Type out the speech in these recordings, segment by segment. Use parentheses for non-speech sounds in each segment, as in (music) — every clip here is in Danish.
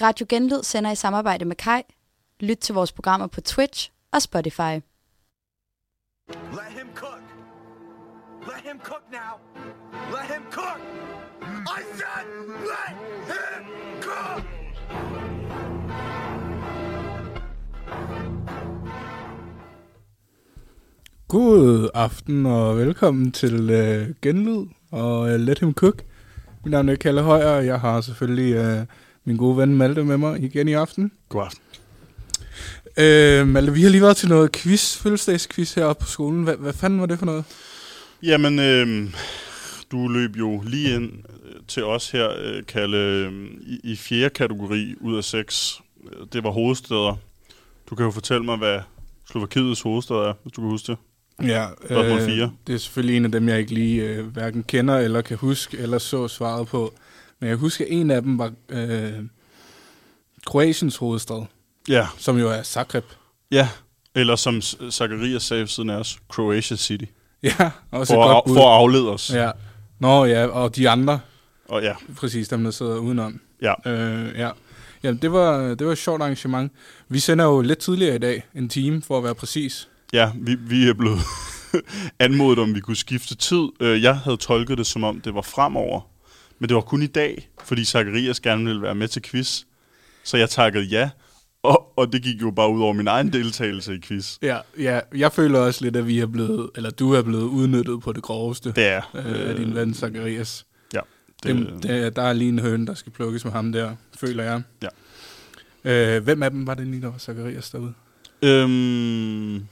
Radio Genlyd sender i samarbejde med Kai. Lyt til vores programmer på Twitch og Spotify. Let him cook. Let him cook now. Let him cook. I said, let him cook. God aften og velkommen til uh, Genlyd og uh, Let Him Cook. Mit navn er Kalle Højer, og jeg har selvfølgelig uh, min gode ven Malte med mig igen i aften. God aften. Uh, Malte, vi har lige været til noget quiz, fødselsdagsquiz heroppe på skolen. Hvad, hvad fanden var det for noget? Jamen, øh, du løb jo lige ind øh, til os her, øh, Kalle, øh, i, i fjerde kategori ud af seks. Øh, Det var hovedsteder. Du kan jo fortælle mig, hvad Slovakiets hovedstad er, hvis du kan huske det. Ja, fire. det er selvfølgelig en af dem, jeg ikke lige uh, hverken kender eller kan huske, eller så svaret på. Men jeg husker, at en af dem var uh, Kroatiens hovedstad, Ja, som jo er Zagreb. ja. Eller som Zacharias sagde siden af os, Croatia City. Ja, også For, godt bud. for at aflede os. Ja. Nå ja, og de andre, Og ja, præcis dem, der sidder udenom. ja. Øh, ja. Jamen, det var, det var et sjovt arrangement. Vi sender jo lidt tidligere i dag, en time for at være præcis. Ja, vi, vi er blevet (laughs) anmodet om, vi kunne skifte tid. Øh, Jeg havde tolket det som om, det var fremover. Men det var kun i dag, fordi Zacharias gerne ville være med til quiz. Så jeg takkede ja, og, og det gik jo bare ud over min egen deltagelse i quiz. Ja, ja, jeg føler også lidt, at vi er blevet, eller du er blevet udnyttet på det groveste Det er. øh, af din ven Zacharias. Ja. Det, Det, det, der er lige en høne, der skal plukkes med ham der, føler jeg. Ja. Øh, hvem af dem var det lige, der var Zacharias derude? øhm,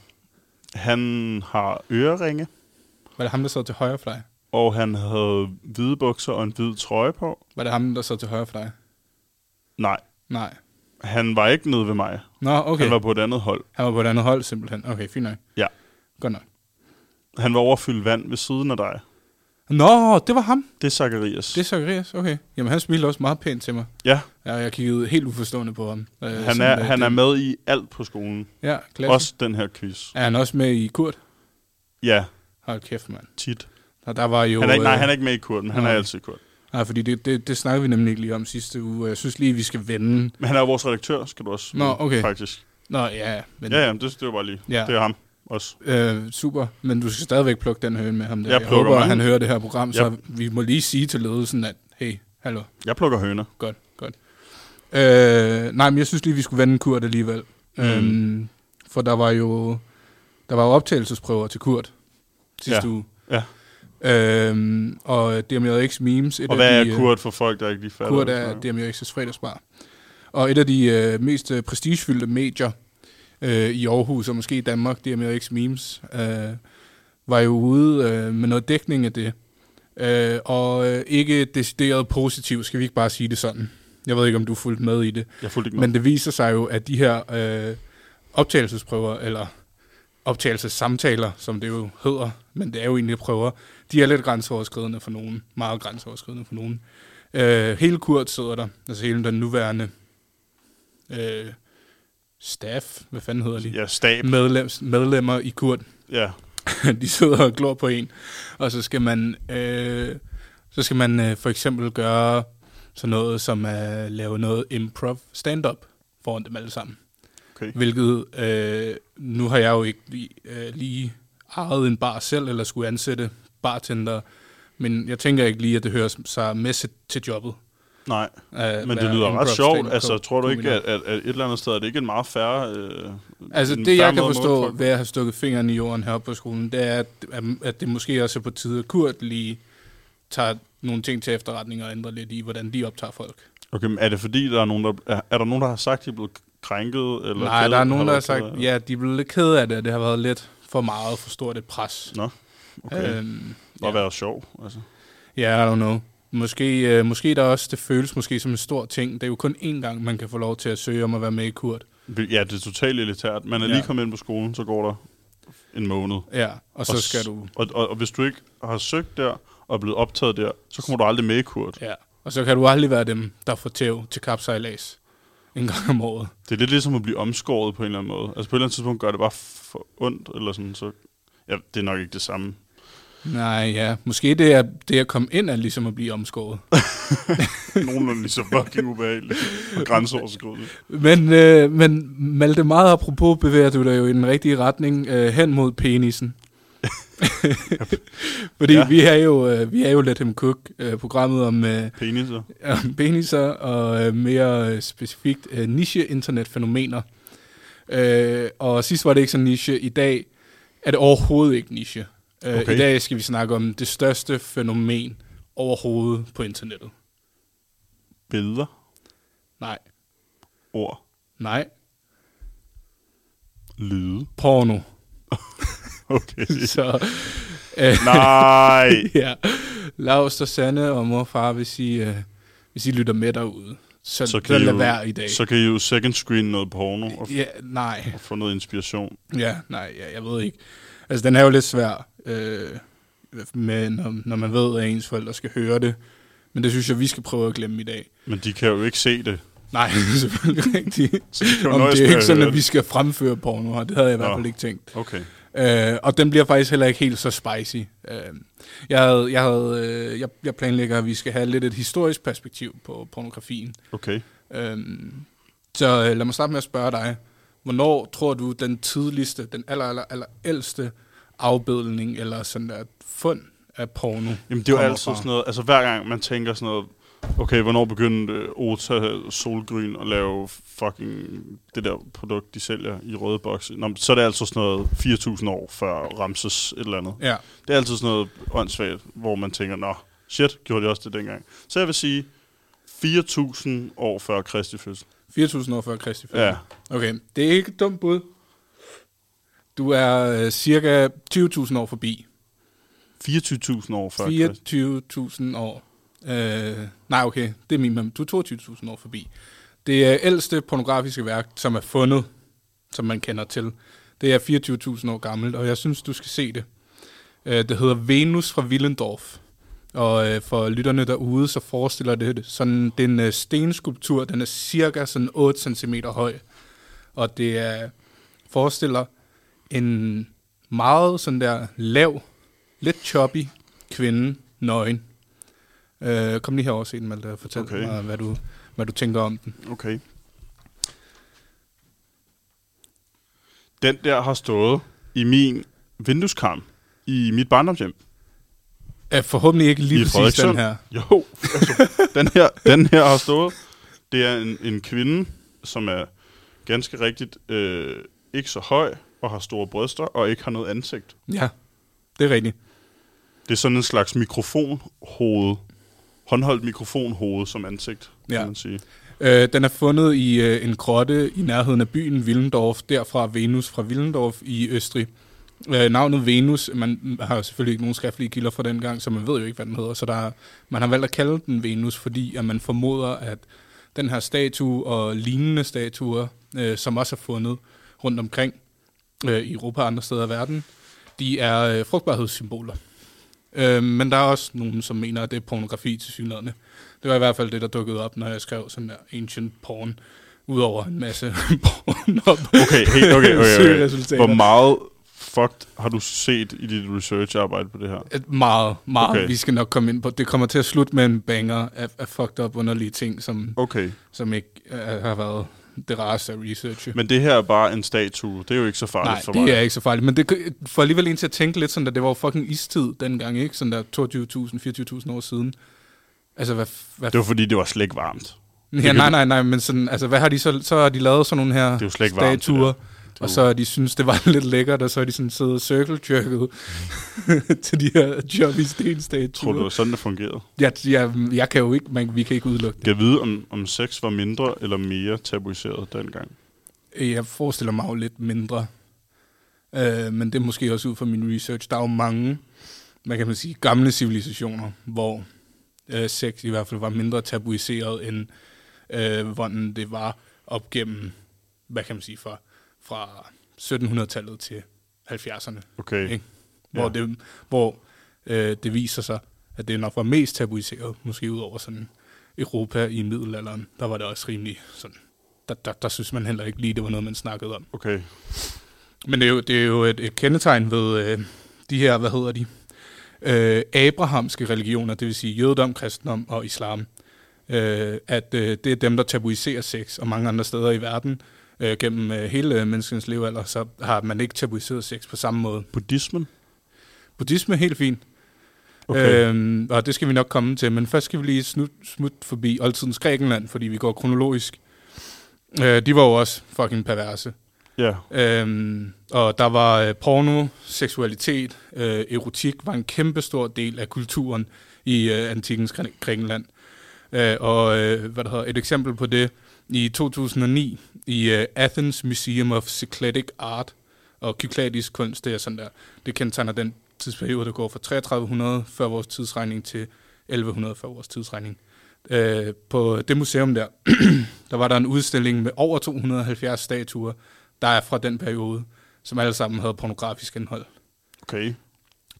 han har øreringe, Var det ham, der sad til højre for dig? Og han havde hvide bukser og en hvid trøje på. Var det ham, der sad til højre for dig? Nej, Nej. han var ikke nede ved mig. Nå, okay. Han var på et andet hold. han var på et andet hold, simpelthen. Okay, fint nok. Ja. Godt nok. Han var overfyldt vand ved siden af dig. Nå, det var ham. Det er Zacharias. Det er Zacharias, okay. Jamen, han smilte også meget pænt til mig. Ja, Ja, jeg kiggede helt uforstående på ham. Øh, Han sådan, er, øh, han det- er med i alt på skolen. Ja, klasse. Også den her quiz. Er han også med i Kurt? Ja, Hold kæft, mand. tit. Og der var jo... Han er ikke, nej, øh, han er ikke med i Kurt, men han nå. er altid i Kurt. Nej, fordi det, det, det snakkede vi nemlig ikke lige om sidste uge, og jeg synes lige, vi skal vende. Men han er jo vores redaktør, skal du også Nå, okay. faktisk. Nå, ja, men... Ja, ja, det, det var bare lige. Ja. Det er ham også. Øh, super, men du skal stadigvæk plukke den høne med ham der. Jeg Jeg, plukker håber, at han hører det her program, så vi må lige sige til ledelsen, at hey, hallo, Jeg plukker høner. godt, godt. Øh, nej, men jeg synes lige, vi skulle vende Kurt alligevel. Mm. Øhm, for der var jo der var jo optagelsesprøver til Kurt sidste Ja. uge. Ja. Øhm, og DMJX Memes. Et Og hvad af de, er øh, Kurt for folk, der ikke lige fatter Kurt er DMJX's fredagsbar. Og et af de øh, mest øh, prestigefyldte medier øh, i Aarhus, og måske i Danmark, DMJX Memes, øh, var jo ude øh, med noget dækning af det. Øh, og øh, ikke decideret positivt, skal vi ikke bare sige det sådan. Jeg ved ikke, om du fulgte med i det. Jeg fulgte ikke Men med. det viser sig jo, at de her øh, optagelsesprøver, eller optagelsessamtaler, som det jo hedder, men det er jo egentlig prøver, de er lidt grænseoverskridende for nogen, meget grænseoverskridende for nogen. Øh, hele Kurt sidder der, altså hele den nuværende øh, staff, hvad fanden hedder de? Ja, stab. Medlem, medlemmer i Kurt, Ja. (laughs) de sidder og glor på en, og så skal man, øh, så skal man øh, for eksempel gøre sådan noget som at lave noget improv stand-up foran dem alle sammen. Okay. Hvilket, øh, nu har jeg jo ikke lige, øh, lige ejet en bar selv, eller skulle ansætte bartender, men jeg tænker ikke lige, at det hører sig med til- til jobbet. Nej, at men det lyder ret sjovt. Altså, tror du ikke, at, at, at et eller andet sted er det ikke en meget færre... Øh, Altså det, jeg kan at forstå ved at have stukket fingeren i jorden heroppe på skolen, det er, at, at det måske også er på tide, at Kurt lige tager nogle ting til efterretning og ændrer lidt i, hvordan de optager folk. Okay, men er det fordi, der er nogen, der... Er, er der nogen, der har sagt, at de er blevet krænket? Eller Nej, ked- der er nogen, der har sagt, af- ja, de er blevet lidt ked af det, det har været lidt for meget, for stort et pres. Nå, okay. Øhm, Og ja. være sjov, altså. Ja, I don't know. Måske, øh, måske der også, det føles måske som en stor ting. Det er jo kun én gang, man kan få lov til at søge om at være med i Kurt. Ja, det er totalt elitært. Man er Ja. lige kommet ind på skolen, så går der en måned. Ja, og så Og skal du... Og, og, og hvis du ikke har søgt der, og er blevet optaget der, så kommer du aldrig med i Kurt. Ja, og så kan du aldrig være dem, der får tæv til kapsejlads en gang om året. Det er lidt ligesom at blive omskåret på en eller anden måde. Altså på et eller andet tidspunkt gør det bare for ondt, eller sådan, så... Ja, det er nok ikke det samme. Nej, ja. Måske det er, det at komme ind er ligesom at blive omskåret. (laughs) Nogenlunde lige så fucking ubehageligt og grænseoverskridende. Men, øh, men Malte, meget apropos bevæger du dig jo i den rigtige retning øh, hen mod penisen. (laughs) Fordi Ja. vi er jo øh, vi er jo Let Him Cook, øh, programmet om øh, Peniser. om peniser og øh, mere øh, specifikt øh, niche-internetfænomener. Øh, og sidst var det ikke så niche. I dag er det overhovedet ikke niche. Øh, Okay. I dag skal vi snakke om det største fænomen overhovedet på internettet. Billeder. Nej, Ord. nej, Lyde. porno. (laughs) Okay. (laughs) Så øh, Nej. (laughs) ja, Lars og Sanne og mor og far, hvis I, øh, hvis I lytter med derude, så, Så kan, I jo, være i dag. så kan I jo second screen noget porno og, Ja, nej. og få noget inspiration. Ja, nej, ja, jeg ved ikke. Altså, den er jo lidt svær, øh, med, når, når man ved, at ens forældre skal høre det. Men det synes jeg, vi skal prøve at glemme i dag. Men de kan jo ikke se det. Nej, det (laughs) er selvfølgelig rigtigt. Så de Om det er ikke sådan, at vi skal fremføre porno her. Det havde jeg i hvert fald ikke tænkt. Okay. Øh, og den bliver faktisk heller ikke helt så spicy. Øh, jeg, havde, jeg, havde, øh, jeg, jeg planlægger, at vi skal have lidt et historisk perspektiv på pornografien. Okay. Øhm, så øh, lad mig starte med at spørge dig. Hvornår tror du den tidligste, den aller, aller, aller ældste afbildning eller sådan der fund af porno Jamen det er jo altid fra? sådan noget, altså hver gang man tænker sådan noget, okay, hvornår begyndte Ota Solgryn at lave fucking det der produkt, de sælger i røde bokse, Nå, så er det altså sådan noget 4.000 år før Ramses et eller andet. Ja, Det er altid sådan noget åndssvagt, hvor man tænker, nå, shit, gjorde de også det dengang. Så jeg vil sige 4.000 år før Kristi fødsel. 4.000 år før Kristi fødsel. Ja. Okay, det er ikke et dumt bud. Du er øh, cirka 20.000 år forbi. 24.000 år før Kristi. 24.000 år. Øh, nej, okay, det er min mem. Du er 22.000 år forbi. Det er ældste pornografiske værk, som er fundet, som man kender til. Det er 24.000 år gammelt, og jeg synes, du skal se det. Øh, det hedder Venus fra Willendorf. Og øh, for lytterne derude, så forestiller det sådan, det er en øh, stenskulptur, den er cirka sådan 8 cm høj. Og det er, forestiller en meget sådan der lav, lidt choppy kvinde, nøgen. Øh, kom lige herover og se den, Malte, og fortæl Okay. mig, hvad du, hvad du tænker om den. Okay. Den der har stået i min vindueskarm i mit barndomshjem. Er forhåbentlig ikke lige I præcis den her. Jo, altså, den, her, den her har stået. Det er en, en kvinde, som er ganske rigtigt øh, ikke så høj, og har store bryster, og ikke har noget ansigt. Ja, det er rigtigt. Det er sådan en slags mikrofonhoved. Håndholdt mikrofonhoved som ansigt, ja. Kan man sige. Øh, den er fundet i øh, en grotte i nærheden af byen Willendorf, derfra Venus fra Willendorf i Østrig. Øh, navnet Venus, man har jo selvfølgelig ikke nogen skriftlige kilder fra den gang, så man ved jo ikke, hvad den hedder. Så der, er- man har valgt at kalde den Venus, fordi at man formoder, at den her statue og lignende statuer, øh, som også er fundet rundt omkring øh, i Europa og andre steder i verden, de er øh, frugtbarhedssymboler. Øh, men der er også nogen, som mener, at det er pornografi til synligheden. Det var i hvert fald det, der dukkede op, når jeg skrev sådan der ancient porn, udover en masse (laughs) porn op. Okay, hey, okay, okay, okay. (laughs) Hvor meget fucked har du set i dit research-arbejde på det her? Et meget, meget. Okay. Okay. Vi skal nok komme ind på. Det kommer til at slutte med en banger af, af fucked up underlige ting, som, Okay, som ikke uh, har været (laughs) det rareste at researche. men det her er bare en statue. Det er jo ikke så farligt Nej, for det mig. er ikke så farligt. Men det får alligevel en til at tænke lidt sådan, at det var fucking istid dengang, ikke? Sådan der 22.000, 24.000 år siden. Altså, hvad... hvad Det var fordi, det var slet ikke varmt. ja, nej, nej, nej, men sådan, altså, hvad har de så... Så har de lavet sådan nogle her Det er jo slet ikke varmt, det statuer, der. Og så de synes det var (laughs) lidt lækkert, og så har de sådan siddet og circle jerket (laughs) til de her jobby Tror du, sådan, det fungerede? Jeg, jeg, jeg kan jo ikke, man, vi kan ikke udelukke det. Kan vide, om, om sex var mindre eller mere tabuiseret dengang? Jeg forestiller mig jo lidt mindre. Øh, men det er måske også ud fra min research. Der er jo mange, hvad kan man sige, gamle civilisationer, hvor øh, sex i hvert fald var mindre tabuiseret, end øh, hvordan det var op gennem, hvad kan man sige, fra, fra 1700-tallet til 70'erne. Okay. Ikke? Hvor, Ja. det, hvor øh, det viser sig, at det nok var mest tabuiseret, måske ud over sådan Europa i middelalderen. Der var det også rimelig sådan, der, der, der synes man heller ikke lige, det var noget, man snakkede om. Okay. Men det er jo, det er jo et, et kendetegn ved øh, de her, hvad hedder de, øh, abrahamske religioner, det vil sige jødedom, kristendom og islam. Øh, at øh, det er dem, der tabuiserer sex, og mange andre steder i verden, øh, gennem øh, hele øh, menneskens levealder, så har man ikke tabuiseret sex på samme måde. Buddhismen? Buddhisme er helt fint. Okay. Øhm, og det skal vi nok komme til, men først skal vi lige smut, smut forbi oldtidens Grækenland, fordi vi går kronologisk. Øh, de var jo også fucking perverse. Ja. Øhm, og der var øh, porno, seksualitet, øh, erotik var en kæmpe stor del af kulturen i øh, antikens Græ- Grækenland. Øh, og øh, hvad der hedder, et eksempel på det, i 2009 i øh, Athens Museum of Cycladic Art og kyklatisk kunst, det er sådan der, det kendetegner den tidsperiode, der går fra 3300 før vores tidsregning til 1100 før vores tidsregning. Øh, på det museum der, (clears throat) der var der en udstilling med over 270 statuer, der er fra den periode, som alle sammen havde pornografisk indhold. Okay.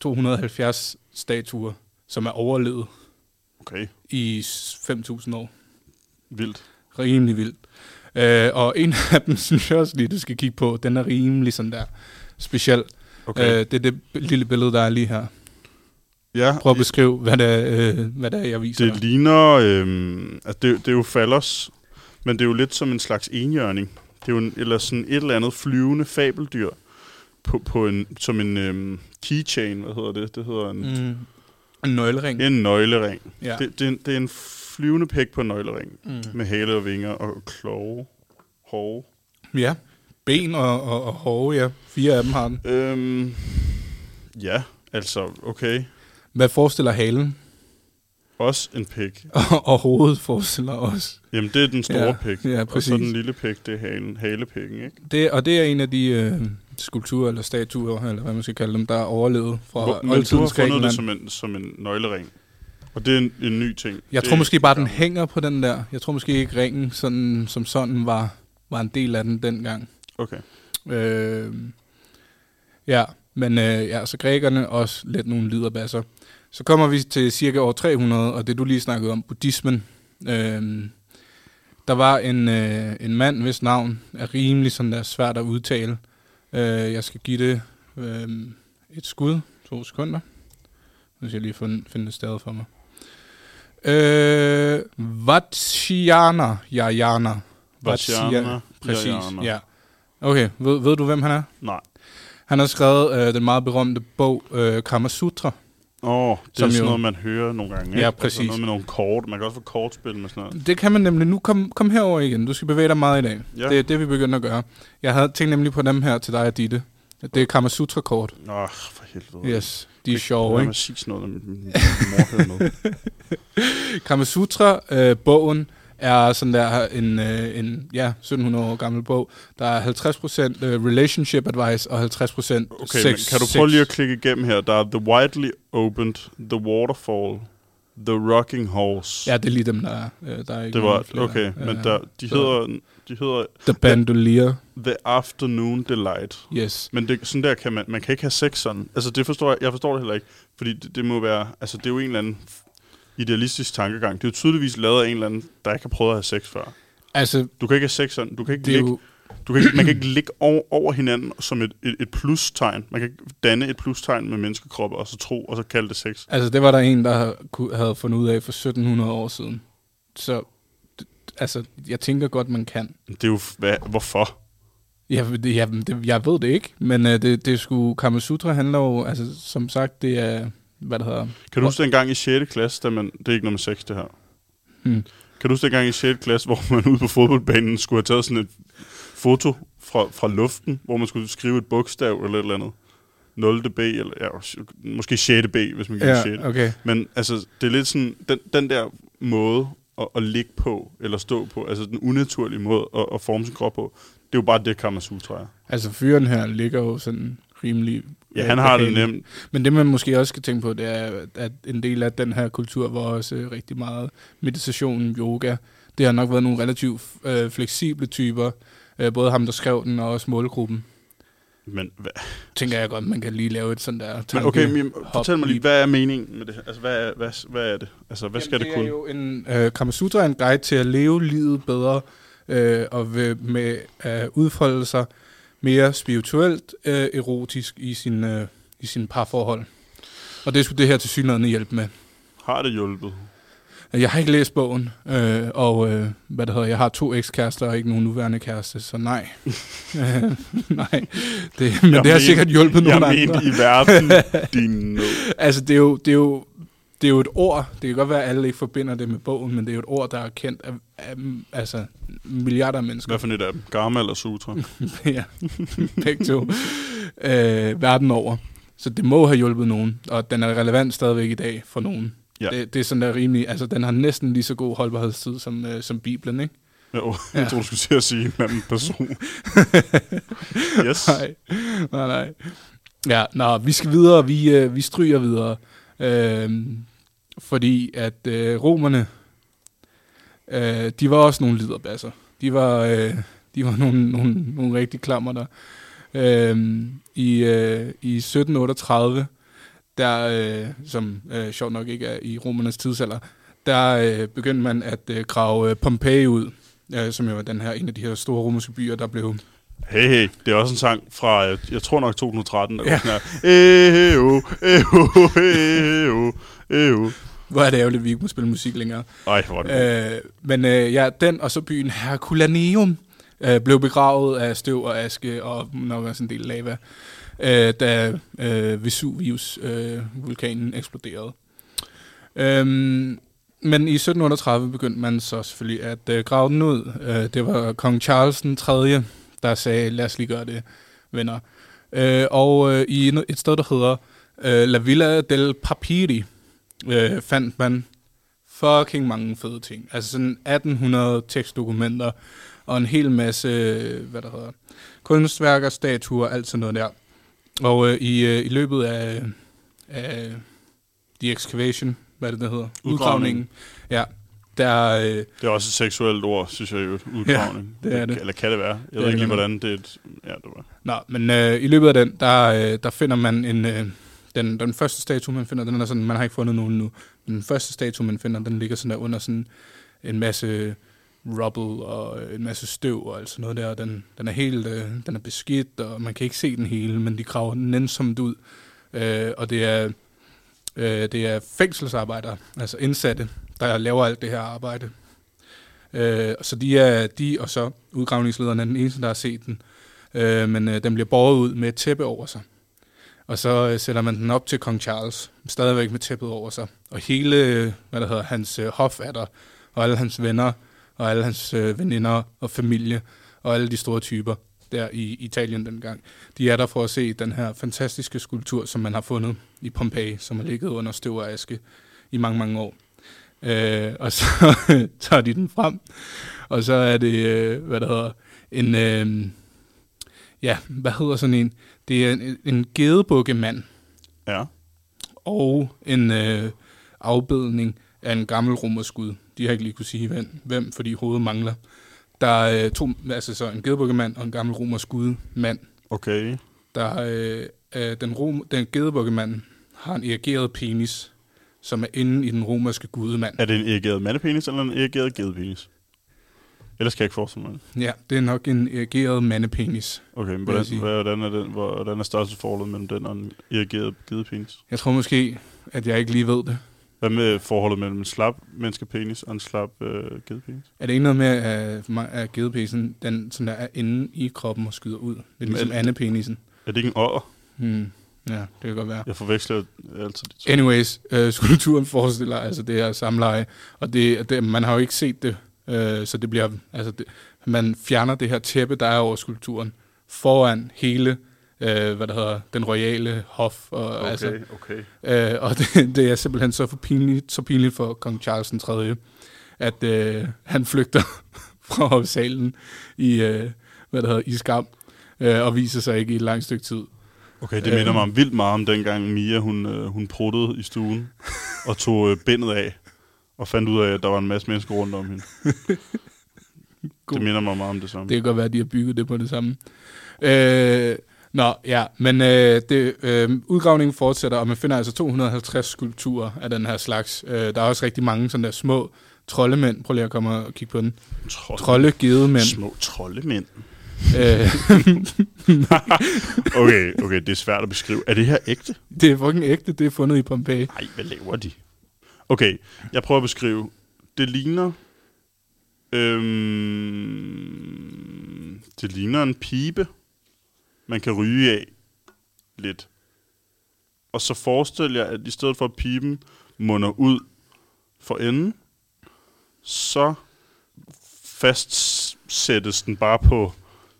270 statuer, som er overlevet Okay. i s- 5.000 år. Vildt. Rimelig vildt. Øh, og en af dem, (laughs) synes jeg også lige, du skal kigge på, den er rimelig sådan der speciel. Okay. Øh, det er det lille billede, der er lige her. ja, Prøv at beskrive, hvad det er, øh, hvad det er jeg viser det dig. ligner... Øhm, at det, det er jo fallos, men det er jo lidt som en slags enhjørning. Det er jo en, eller sådan et eller andet flyvende fabeldyr på, på en, som en øhm, keychain, hvad hedder det? Det hedder en, mm. En nøglering. en nøglering. Ja. Det, det, det er en flyvende pæk på en nøglering, Mm. med hale og vinger og kloge. Hove. Ja. Ben og, og, og hove, ja. Fire af dem har den. Øhm, ja, altså, okay. Hvad forestiller halen? Også en pæk. (laughs) Og, og hovedet forestiller også. Jamen, det er den store Ja, pæk. ja, Og så præcis. den lille pæk, det er halen, halepækken, ikke? Det, og det er en af de øh, skulpturer eller statuer, eller hvad man skal kalde dem, der er overlevet fra Hvor, men du har oldtidens fundet det som en, som en nøglering. Og det er en, en ny ting. Jeg det tror måske bare, den hænger på den der. Jeg tror måske ikke, ringen sådan, som sådan var, var en del af den dengang. Okay. Øh, ja, men øh, ja, så grækerne også lidt nogle liderbasser. Så kommer vi til cirka år 300, og det du lige snakkede om, buddhismen. Øh, der var en, øh, en mand, hvis navn er rimelig sådan der svært at udtale. Øh, jeg skal give det øh, et skud. To sekunder. Nu skal jeg lige finde, finde det sted for mig. Øh, Vatshiana Jayana. Vatshiana Præcis, ja. Okay, ved, ved du, hvem han er? Nej. Han har skrevet øh, den meget berømte bog øh, Kama Sutra. Åh, oh, det Som er sådan jo- noget, man hører nogle gange, ikke? Ja, Altså præcis. noget med nogle kort. Man kan også få kortspil med sådan noget. Det kan man nemlig nu. Kom, kom herover igen. Du skal bevæge dig meget i dag. Ja. Det er det, vi begynder at gøre. Jeg havde tænkt nemlig på dem her til dig og Ditte. Det er Kama Sutra-kort. Åh, for helvede. Yes, de er sjove, ikke? ikke sige sådan noget, min mor med. (laughs) Kama Sutra-bogen er sådan der en, øh, en ja, 1700 år gammel bog. Der er 50% øh, relationship advice og 50% Okay, sex. kan du prøve lige at klikke igennem her? Der er The Widely Opened, The Waterfall, The Rocking Horse. Ja, det er lige dem, der er. Øh, der er ikke det var, flere. okay, men der, de, så- hedder, de hedder The Bandolier, The Afternoon Delight. yes. Men det, sådan der kan man, man kan ikke have sex sådan. Altså det forstår jeg, jeg forstår det heller ikke. Fordi det, det må være, altså det er jo en eller anden idealistisk tankegang. Det er jo tydeligvis lavet af en eller anden, der ikke har prøvet at have sex før. Altså, Du kan ikke have sex sådan. Du kan ikke ligge, jo... du kan ikke, man kan ikke ligge over, over hinanden som et, et, et plustegn. Man kan ikke danne et plustegn med menneskekroppe og så tro, og så kalde det sex. Altså, det var der en, der havde fundet ud af for 1700 år siden. Så, altså, jeg tænker godt, man kan. Det er jo, hvad, hvorfor? Jeg, det, jeg, det, jeg ved det ikke, men uh, det, det skulle Kama Sutra handler jo, altså, som sagt, det er, hvad det hedder. Kan du huske dengang i 6. klasse, da man, det er ikke noget med sex det her. Hmm. Kan du huske dengang i 6. klasse, hvor man ude på fodboldbanen skulle have taget sådan et foto fra, fra luften, hvor man skulle skrive et bogstav eller et eller andet? 0. B, eller ja, måske 6. B, hvis man kan 6. okay. Men altså, det er lidt sådan, den, den der måde at, at ligge på, eller stå på, altså den unaturlige måde at, at forme sin krop på, det er jo bare det, Kama Sutra er. Altså, fyren her ligger jo sådan rimelig... Ja, øh, han har det nemt. Men det, man måske også skal tænke på, det er, at en del af den her kultur var også rigtig meget meditation, yoga. Det har nok været nogle relativt øh, fleksible typer. Øh, både ham, der skrev den, og også målgruppen. Men, hvad, Tænker jeg godt, man kan lige lave et sådan der tanke. men okay, men, fortæl mig lige, hvad er meningen med det her? Altså, hvad er, hvad, hvad er det? Altså, hvad skal Jamen, det kunne? Det er jo en øh, Kama Sutra er en guide til at leve livet bedre, øh, og ved, med at udfolde sig mere spirituelt, øh, erotisk i sin, øh, i sin parforhold. Og det skulle det her til synligheden hjælpe med. Har det hjulpet? Jeg har ikke læst bogen, øh, og øh, hvad det hedder, jeg har to ekskærester og ikke nogen nuværende kæreste, så nej. (laughs) øh, nej, det, men Jeg det har sikkert hjulpet nogle Jeg andre. mente i verden, din. (laughs) Altså, det er, jo, det, er jo, det er jo et ord. Det kan godt være, at alle ikke forbinder det med bogen, men det er jo et ord, der er kendt af, af altså, milliarder af mennesker. Hvad for et af dem? Garma eller Sutra? (laughs) ja, begge to. Øh, verden over. Så det må have hjulpet nogen, og den er relevant stadigvæk i dag for nogen. Ja. Det, det er sådan der rimelig, altså den har næsten lige så god holdbarhedstid som, øh, som Bibelen, ikke? Jo, Ja. jeg tror du skulle til at sige en anden person. (laughs) yes. Nej, nej, nej. Ja, nå, vi skal videre, vi, øh, vi stryger videre. Øh, fordi at øh, romerne, øh, de var også nogle liderbasser. De var, øh, de var nogle, nogle, nogle rigtig klammer der. Øh, i, øh, I 1738, der, øh, som øh, sjovt nok ikke er i romernes tidsalder, der øh, begyndte man at øh, grave øh, Pompeji ud, øh, som jo var den her, en af de her store romerske byer, der blev Hey, hey, det er også en sang fra, øh, jeg tror nok 2013, der Ja. sådan her. Eho, eho, eho, eho. Hvor er det ærgerligt, at vi ikke må spille musik længere. Ej, hvor det Øh, men øh, ja, den og så byen Herculaneum øh, blev begravet af støv og aske og nok også en del lava, øh, da øh, Vesuvius, øh, vulkanen, eksploderede. Øhm, men i 1738 begyndte man så selvfølgelig at øh, grave den ud. Øh, det var kong Charles den 3., der sagde, lad os lige gøre det, venner. Øh, og øh, i et sted, der hedder øh, La Villa del Papiri, øh, fandt man fucking mange fede ting. Altså sådan 1800 tekstdokumenter og en hel masse, hvad der hedder, kunstværker, statuer, alt sådan noget der. Og øh, i, øh, i løbet af, af The Excavation, hvad det, der hedder? Udgravningen. Ja, der, øh, Det er også et seksuelt ord, synes jeg jo. Udgravning. det er det. Eller kan det være? Jeg Det ved ikke lige, hvordan det er. Et, ja, det var. Nå, men øh, i løbet af den, der, øh, der finder man en... Øh, den, den første statue, man finder, den er sådan, man har ikke fundet nogen nu. Men den første statue, man finder, den ligger sådan der under sådan en masse rubble og en masse støv og alt sådan noget der. Den, den er helt, øh, den er beskidt, og man kan ikke se den hele, men de graver den nænsomt ud. Øh, og det er, øh, det er fængselsarbejdere, altså indsatte, der laver alt det her arbejde. Øh, så de er de og så udgravningslederen er den eneste, der har set den. Øh, men øh, den bliver båret ud med et tæppe over sig. Og så øh, sætter man den op til kong Charles, stadigvæk med tæppet over sig. Og hele, øh, hvad der hedder, hans øh, hof er der, og alle hans venner, og alle hans øh, veninder og familie, og alle de store typer der i Italien dengang. De er der for at se den her fantastiske skulptur, som man har fundet i Pompeji, som har ligget under støv og aske i mange, mange år. Øh, og så (laughs) tager de den frem, og så er det, øh, hvad der hedder, en, øh, ja, hvad hedder sådan en, det er en, en gedebukkemand Ja. og en øh, afbedning af en gammel romersk gud. De har ikke lige kunne sige, hvem, hvem fordi hovedet mangler. Der er øh, to, altså så en gedebukkemand og en gammel romersk gud mand. Okay. Der øh, øh, den, rom, den gedebukkemand har en erigeret penis, som er inde i den romerske gudemand. Er det en erigeret mandepenis eller en erigeret gedepenis? Ellers kan jeg ikke forestille mig. Ja, det er nok en erigeret mandepenis. Okay, men hvordan, hvordan, er den, hvordan er størrelsesforholdet mellem den og en erigeret gedepenis? Jeg tror måske, at jeg ikke lige ved det. Hvad med forholdet mellem en slap menneskepenis og en slap øh, gedepenis? Er det ikke noget med, at, at gedepisen, den sådan der er inde i kroppen og skyder ud? Det er ligesom Men- andepenisen. Er det ikke en åer? Hmm. Ja, det kan godt være. Jeg forveksler altid de to. Anyways, øh, skulpturen forestiller altså det her samleje, og det, det, man har jo ikke set det, øh, så det bliver, altså det, man fjerner det her tæppe, der er over skulpturen, foran hele, øh, hvad der hedder, den royale hof, og, Okay, altså, okay. Øh, og det, (laughs) det er simpelthen så, for pinligt, så pinligt for kong Charles den 3., at øh, han flygter (laughs) fra hofsalen i, øh, hvad der hedder, i skam, øh, og viser sig ikke i et langt stykke tid. Okay, det minder mig om vildt meget om dengang Mia, hun, øh, hun pruttede i stuen (laughs) og tog øh, bindet af og fandt ud af, at der var en masse mennesker rundt om hende. God. Det minder mig meget om det samme. Det kan godt være, at de har bygget det på det samme. Øh, nå, ja, men øh, det, øh, udgravningen fortsætter, og man finder altså 250 skulpturer af den her slags. Øh, der er også rigtig mange sådan der små troldemænd. Prøv lige at komme og kigge på den. Trolde. Trolde, gedemænd. Små troldemænd. Øh, (laughs) Okay, okay, det er svært at beskrive. Er det her ægte? det er fucking ægte, det er fundet i Pompeji. Nej, hvad laver de? Okay, jeg prøver at beskrive. Det ligner... Øhm, det ligner en pibe, man kan ryge af lidt. Og så forestil jer, at i stedet for at piben munder ud for enden, så fastsættes den bare på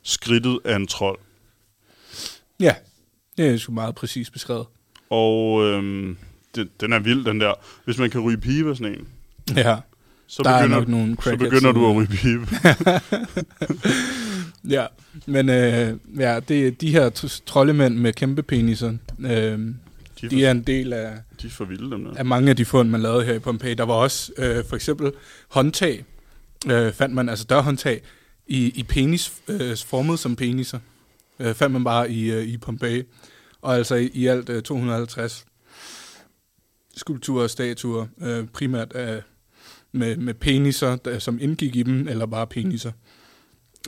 skridtet af en trold. Ja, det er sgu meget præcis beskrevet. Og øhm, den, den er vild, den der. Hvis man kan ryge pibe af sådan en, Ja, så Der er begynder, nok nogle så begynder du at ryge pibe. (laughs) ja. men øh, ja, det de her troldemænd med kæmpe peniser. Øh, De er, de er en del af, de er for vilde, dem der. af mange af de fund, man lavede her i Pompeji. Der var også øh, for eksempel håndtag, øh, fandt man, altså dørhåndtag, i, i penis, øh, formet som peniser. Øh, fandt man bare i, øh, i Pompeji. Og altså i, i alt øh, 250 skulpturer og statuer, øh, primært af, med, med peniser, der, som indgik i dem, eller bare peniser.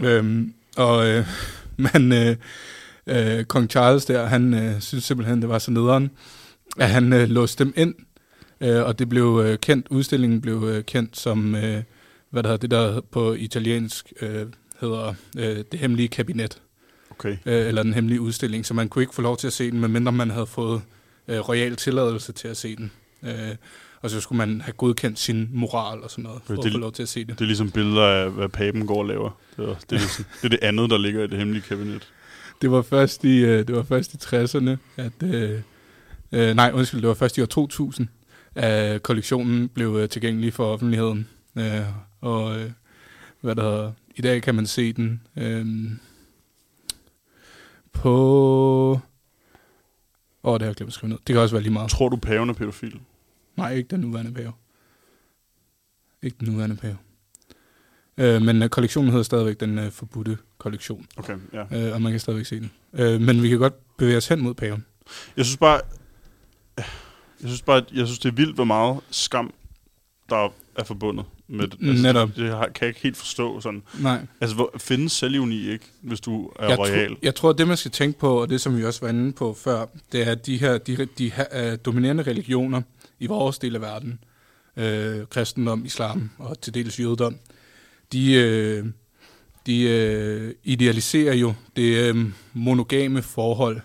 Øhm, og øh, (laughs) man, øh, øh, kong Charles der, han øh, synes simpelthen, det var så nederen, at han øh, låste dem ind, øh, og det blev øh, kendt, udstillingen blev øh, kendt som, øh, hvad der hedder, det der på italiensk øh, hedder øh, det hemmelige kabinet, Okay. øh, eller den hemmelige udstilling, så man kunne ikke få lov til at se den, medmindre man havde fået øh, royal tilladelse til at se den. Øh, og så skulle man have godkendt sin moral og sådan noget, for Det- at få lov til at se det. Det er ligesom billeder af, hvad papen går og laver. Det er, det, er ligesom, det er det andet, der ligger i det hemmelige kabinet. Det var først i, øh, det var først i 60'erne, at... Øh, øh, nej, undskyld, det var først i år 2000, at kollektionen blev øh, tilgængelig for offentligheden. Øh, og øh, hvad der hedder, i dag kan man se den øh, på... Åh, oh, det har jeg glemt at skrive ned. Det kan også være lige meget. Tror du, paven er pædofil? Nej, ikke den nuværende pave. Ikke den nuværende pave. Øh, men øh, kollektionen hedder stadigvæk den øh, forbudte kollektion, Okay, ja. øh, og man kan stadigvæk se den. Øh, men vi kan godt bevæge os hen mod paven. Jeg synes bare, jeg synes bare, jeg synes, det er vildt, hvor meget skam, der er forbundet med det. Netop. Det har- kan jeg ikke helt forstå. Sådan. Nej. Altså, hvor, findes selvivni ikke, hvis du er jeg, royal? Tror, jeg tror, det, man skal tænke på, og det, som vi også var inde på før, det er, at de her de, de her, uh, dominerende religioner i vores del af verden, øh, kristendom, islam og til dels jødedom, de, øh, de øh, idealiserer jo det øh, monogame forhold,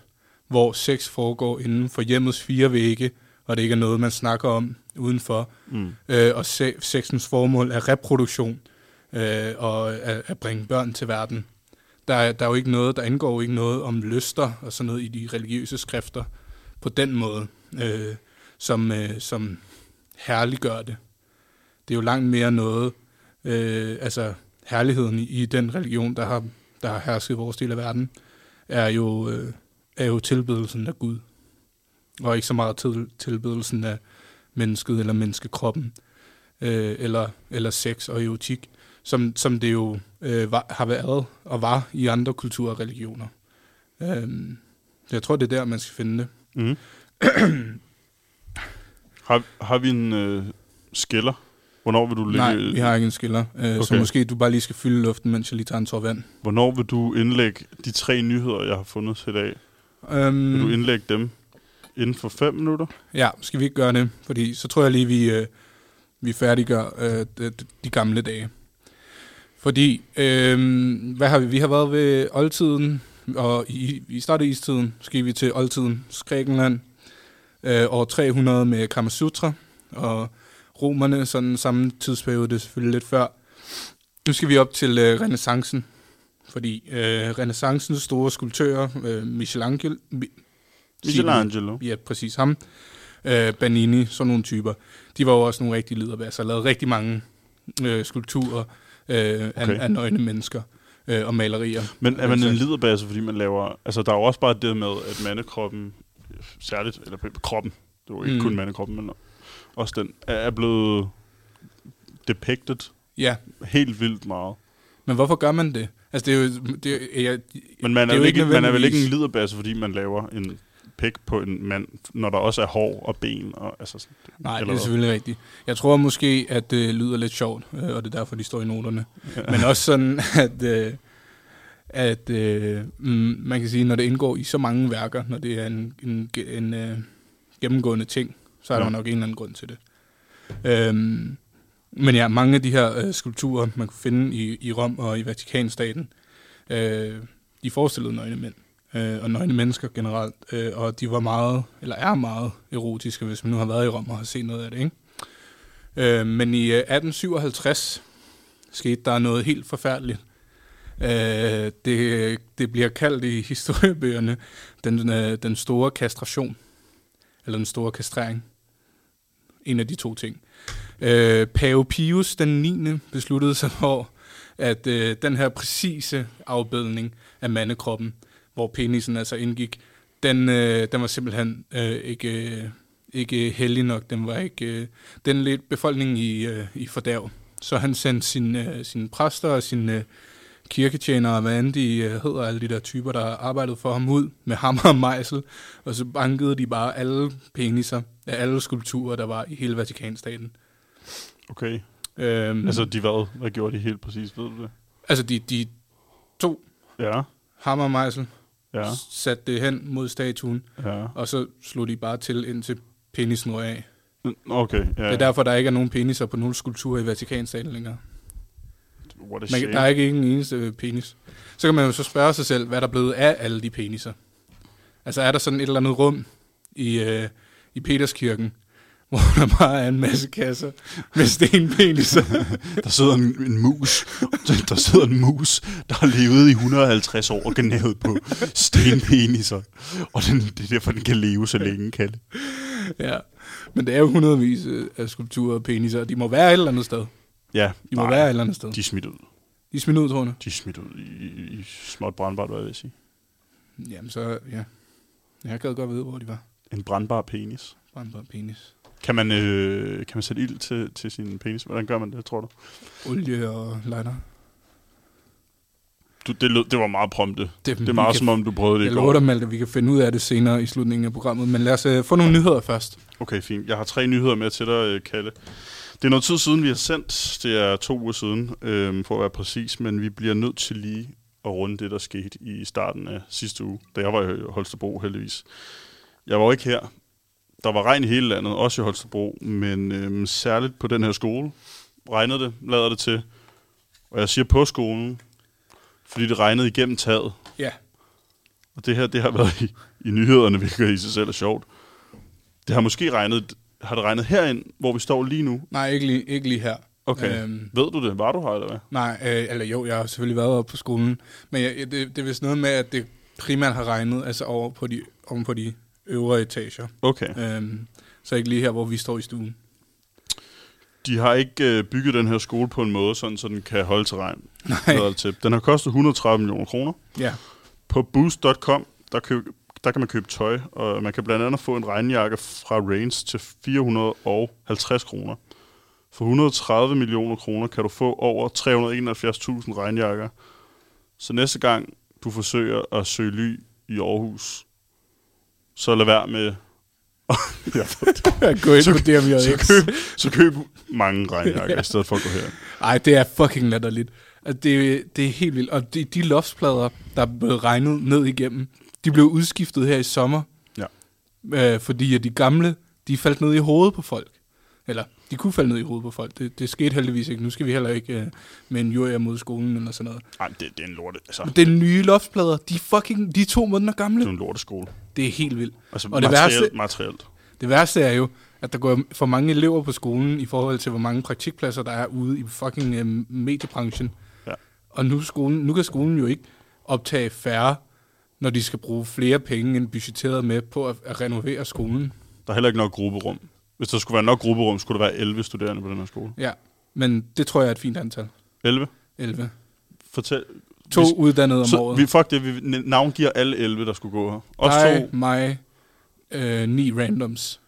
hvor sex foregår inden for hjemmets fire vægge, og det ikke er noget, man snakker om udenfor. Mm. Øh, og se, sexens formål er reproduktion øh, og at, at bringe børn til verden. Der er, der er jo ikke noget, der indgår jo ikke noget om lyster og sådan noget i de religiøse skrifter på den måde, øh, som, øh, som herliggør det. Det er jo langt mere noget, øh, altså herligheden i, i den religion, der har, der har hersket vores del af verden, er jo, øh, er jo tilbedelsen af Gud. Og ikke så meget til, tilbedelsen af mennesket eller menneskekroppen, øh, eller, eller sex og erotik, som, som det jo øh, var, har været og var i andre kulturer og religioner. Så jeg tror, det er der, man skal finde det. Mm. (clears throat) har, har vi en øh, skiller? Hvornår vil du lægge, Nej, vi har ikke en skiller. Øh, okay. Så måske du bare lige skal fylde luften, mens jeg lige tager en tår vand. Hvornår vil du indlægge de tre nyheder, jeg har fundet til i dag? Øhm, Vil du indlægge dem inden for fem minutter? Ja, skal vi ikke gøre det? Fordi så tror jeg lige, vi, øh, vi færdiggør øh, de, de gamle dage. Fordi, øh, hvad har vi? Vi har været ved oldtiden, og i, i starten af istiden skal vi til oldtiden, Grækenland, øh, år 300 med Kamasutra, og romerne, sådan samme tidsperiode, det er selvfølgelig lidt før. Nu skal vi op til øh, renaissancen, fordi øh, renaissancens store skulptører, øh, Michelangelo, Mi- Michelangelo. Ja, præcis ham. Øh, Banini, sådan nogle typer. De var jo også nogle rigtige liderbasser, lavede rigtig mange øh, skulpturer øh, af, Okay. af nøgne mennesker øh, og malerier. Men er man Altså, en liderbasse, fordi man laver... Altså, der er jo også bare det med, at mandekroppen, særligt, eller kroppen, det var ikke Mm. kun mandekroppen, men også den, er- er blevet depicted Ja, helt vildt meget. men hvorfor gør man det? Altså, det er jo... Det er, jeg, Men man Det er, er jo ikke ikke, man er vel ikke en liderbasse, fordi man laver en pik på en mand, når der også er hår og ben. Og, altså, sådan- nej, det er selvfølgelig rigtigt. Jeg tror måske, at det lyder lidt sjovt, øh, og det er derfor, de står i noterne. Men også sådan, (laughs) at, øh, at øh, mm, man kan sige, når det indgår i så mange værker, når det er en, en, en øh, gennemgående ting, så er der Ja. nok en eller anden grund til det. Øhm, men ja, mange af de her øh, skulpturer, man kunne finde i, i Rom og i Vatikanstaten, øh, de forestillede nøgne mænd, øh, og nøgne mennesker generelt, øh, og de var meget, eller er meget erotiske, hvis man nu har været i Rom og har set noget af det, ikke? Øh, men i øh, 1857 skete der noget helt forfærdeligt. Øh, det, det bliver kaldt i historiebøgerne den, øh, den store kastration, eller den store kastrering. En af de to ting. Øh, Pave Pius den 9. besluttede sig for, at øh, den her præcise afbildning af mandekroppen, hvor penisen altså indgik, den, øh, den var simpelthen øh, ikke, øh, ikke heldig nok. Den var ikke, øh, den lidt befolkningen i, øh, i fordærv. Så han sendte sine, øh, sine præster og sine øh, kirketjenere, hvad end de øh, hedder, alle de der typer, der arbejdede for ham ud med hammer og mejsel, og så bankede de bare alle peniser af alle skulpturer, der var i hele Vatikanstaten. Okay. Øhm, Altså, de hvad? Hvad gjorde de helt præcis, ved du det? altså de, de to Ja, hammer og mejsel, ja, satte det hen mod statuen, ja. og så slog de bare til, indtil penisen røg af. Okay, ja. Ja. Det er derfor, der ikke er nogen peniser på nogen skulpturer i Vatikanstaten længere. What a Man, shame. der er ikke en eneste øh, penis. Så kan man jo så spørge sig selv, hvad der er blevet af alle de peniser. Altså er der sådan et eller andet rum i, øh, i Peterskirken, (laughs) hvor der bare er en masse kasser med stenpeniser. (laughs) Der sidder en, en mus. (laughs) Der sidder en mus, der har levet i 150 år og gnavet på stenpeniser. Og den, det er derfor, den kan leve så længe, kan det. ja. Men det er jo hundredvis øh, af skulpturer og peniser, og de må være et eller andet sted. Ja, De må være et eller andet sted. de er smidt ud. De er smidt ud, tror jeg. De er smidt ud i, i, i småt brandbart, hvad jeg vil sige. Jamen så, ja. Jeg gad godt vide, hvor de var. En brandbar penis. Brandbar penis. Kan man, øh, kan man sætte ild til, til sin penis? Hvordan gør man det, tror du? Olie og lighter. du det, lød, det var meget prompte. Det, Det er meget som om, du prøvede det i Jeg går. lover dig, Malte, vi kan finde ud af det senere i slutningen af programmet. Men lad os uh, få nogle nyheder først. Okay, fint. Jeg har tre nyheder med til dig, øh, Kalle. Det er noget tid siden, vi har sendt. Det er to uger siden, øhm, for at være præcis. Men vi bliver nødt til lige at runde det, der skete i starten af sidste uge, da jeg var i Holstebro, heldigvis. Jeg var jo ikke her. Der var regn i hele landet, også i Holstebro. Men øhm, særligt på den her skole regnede det, lader det til. Og jeg siger på skolen, fordi det regnede igennem taget. Ja. Og det her, det har været i, i nyhederne, hvilket i sig selv er sjovt. Det har måske regnet, har det regnet herind, hvor vi står lige nu? Nej, ikke lige, ikke lige her. Okay. Øhm, Ved du det? Var du her, eller hvad? nej, øh, eller jo, jeg har selvfølgelig været oppe på skolen. Men jeg, det, det er vist noget med, at det primært har regnet altså over på de, oven på de øvre etager. Okay. Øhm, så ikke lige her, hvor vi står i stuen. De har ikke øh, bygget den her skole på en måde, sådan, så den kan holde til regn. (laughs) Nej. Den har kostet 130 millioner kroner. Ja. På boost.com, der, køb, der kan man købe tøj, og man kan blandt andet få en regnjakke fra Range til 450 kroner. For 130 millioner kroner kan du få over 371.000 regnjakker. Så næste gang du forsøger at søge ly i Aarhus, så lad være med... (laughs) ja, Gå ind så, på så, DMJX. køb, så køb mange regnjakker, (laughs) i stedet for at gå her. Ej, det er fucking latterligt. Altså, det, det er helt vildt. Og de, de loftsplader, der er blevet regnet ned igennem, de blev udskiftet her i sommer. Ja. Øh, fordi at de gamle, de faldt ned i hovedet på folk. Eller, de kunne falde ned i hovedet på folk. Det, det skete heldigvis ikke. Nu skal vi heller ikke øh, med en jury mod skolen eller sådan noget. Ej, det, det er en lorte, altså, Men det er nye loftsplader. De er fucking, de er to måneder det er gamle. en lorteskole. Det er helt vildt. Altså, Og det værste- materielt. Det værste er jo, at der går for mange elever på skolen i forhold til, hvor mange praktikpladser der er ude i fucking øh, mediebranchen. Ja. Og nu, skolen, nu kan skolen jo ikke optage færre, når de skal bruge flere penge end budgetteret med på at, at renovere skolen. Der er heller ikke nok grupperum. Hvis der skulle være nok grupperum, skulle der være 11 studerende på den her skole. Ja, men det tror jeg er et fint antal. 11? 11. Fortæl. To vi, uddannede om så, året. vi, fuck det, vi navngiver alle 11, der skulle gå her. Også Dig, to. mig, øh, ni randoms,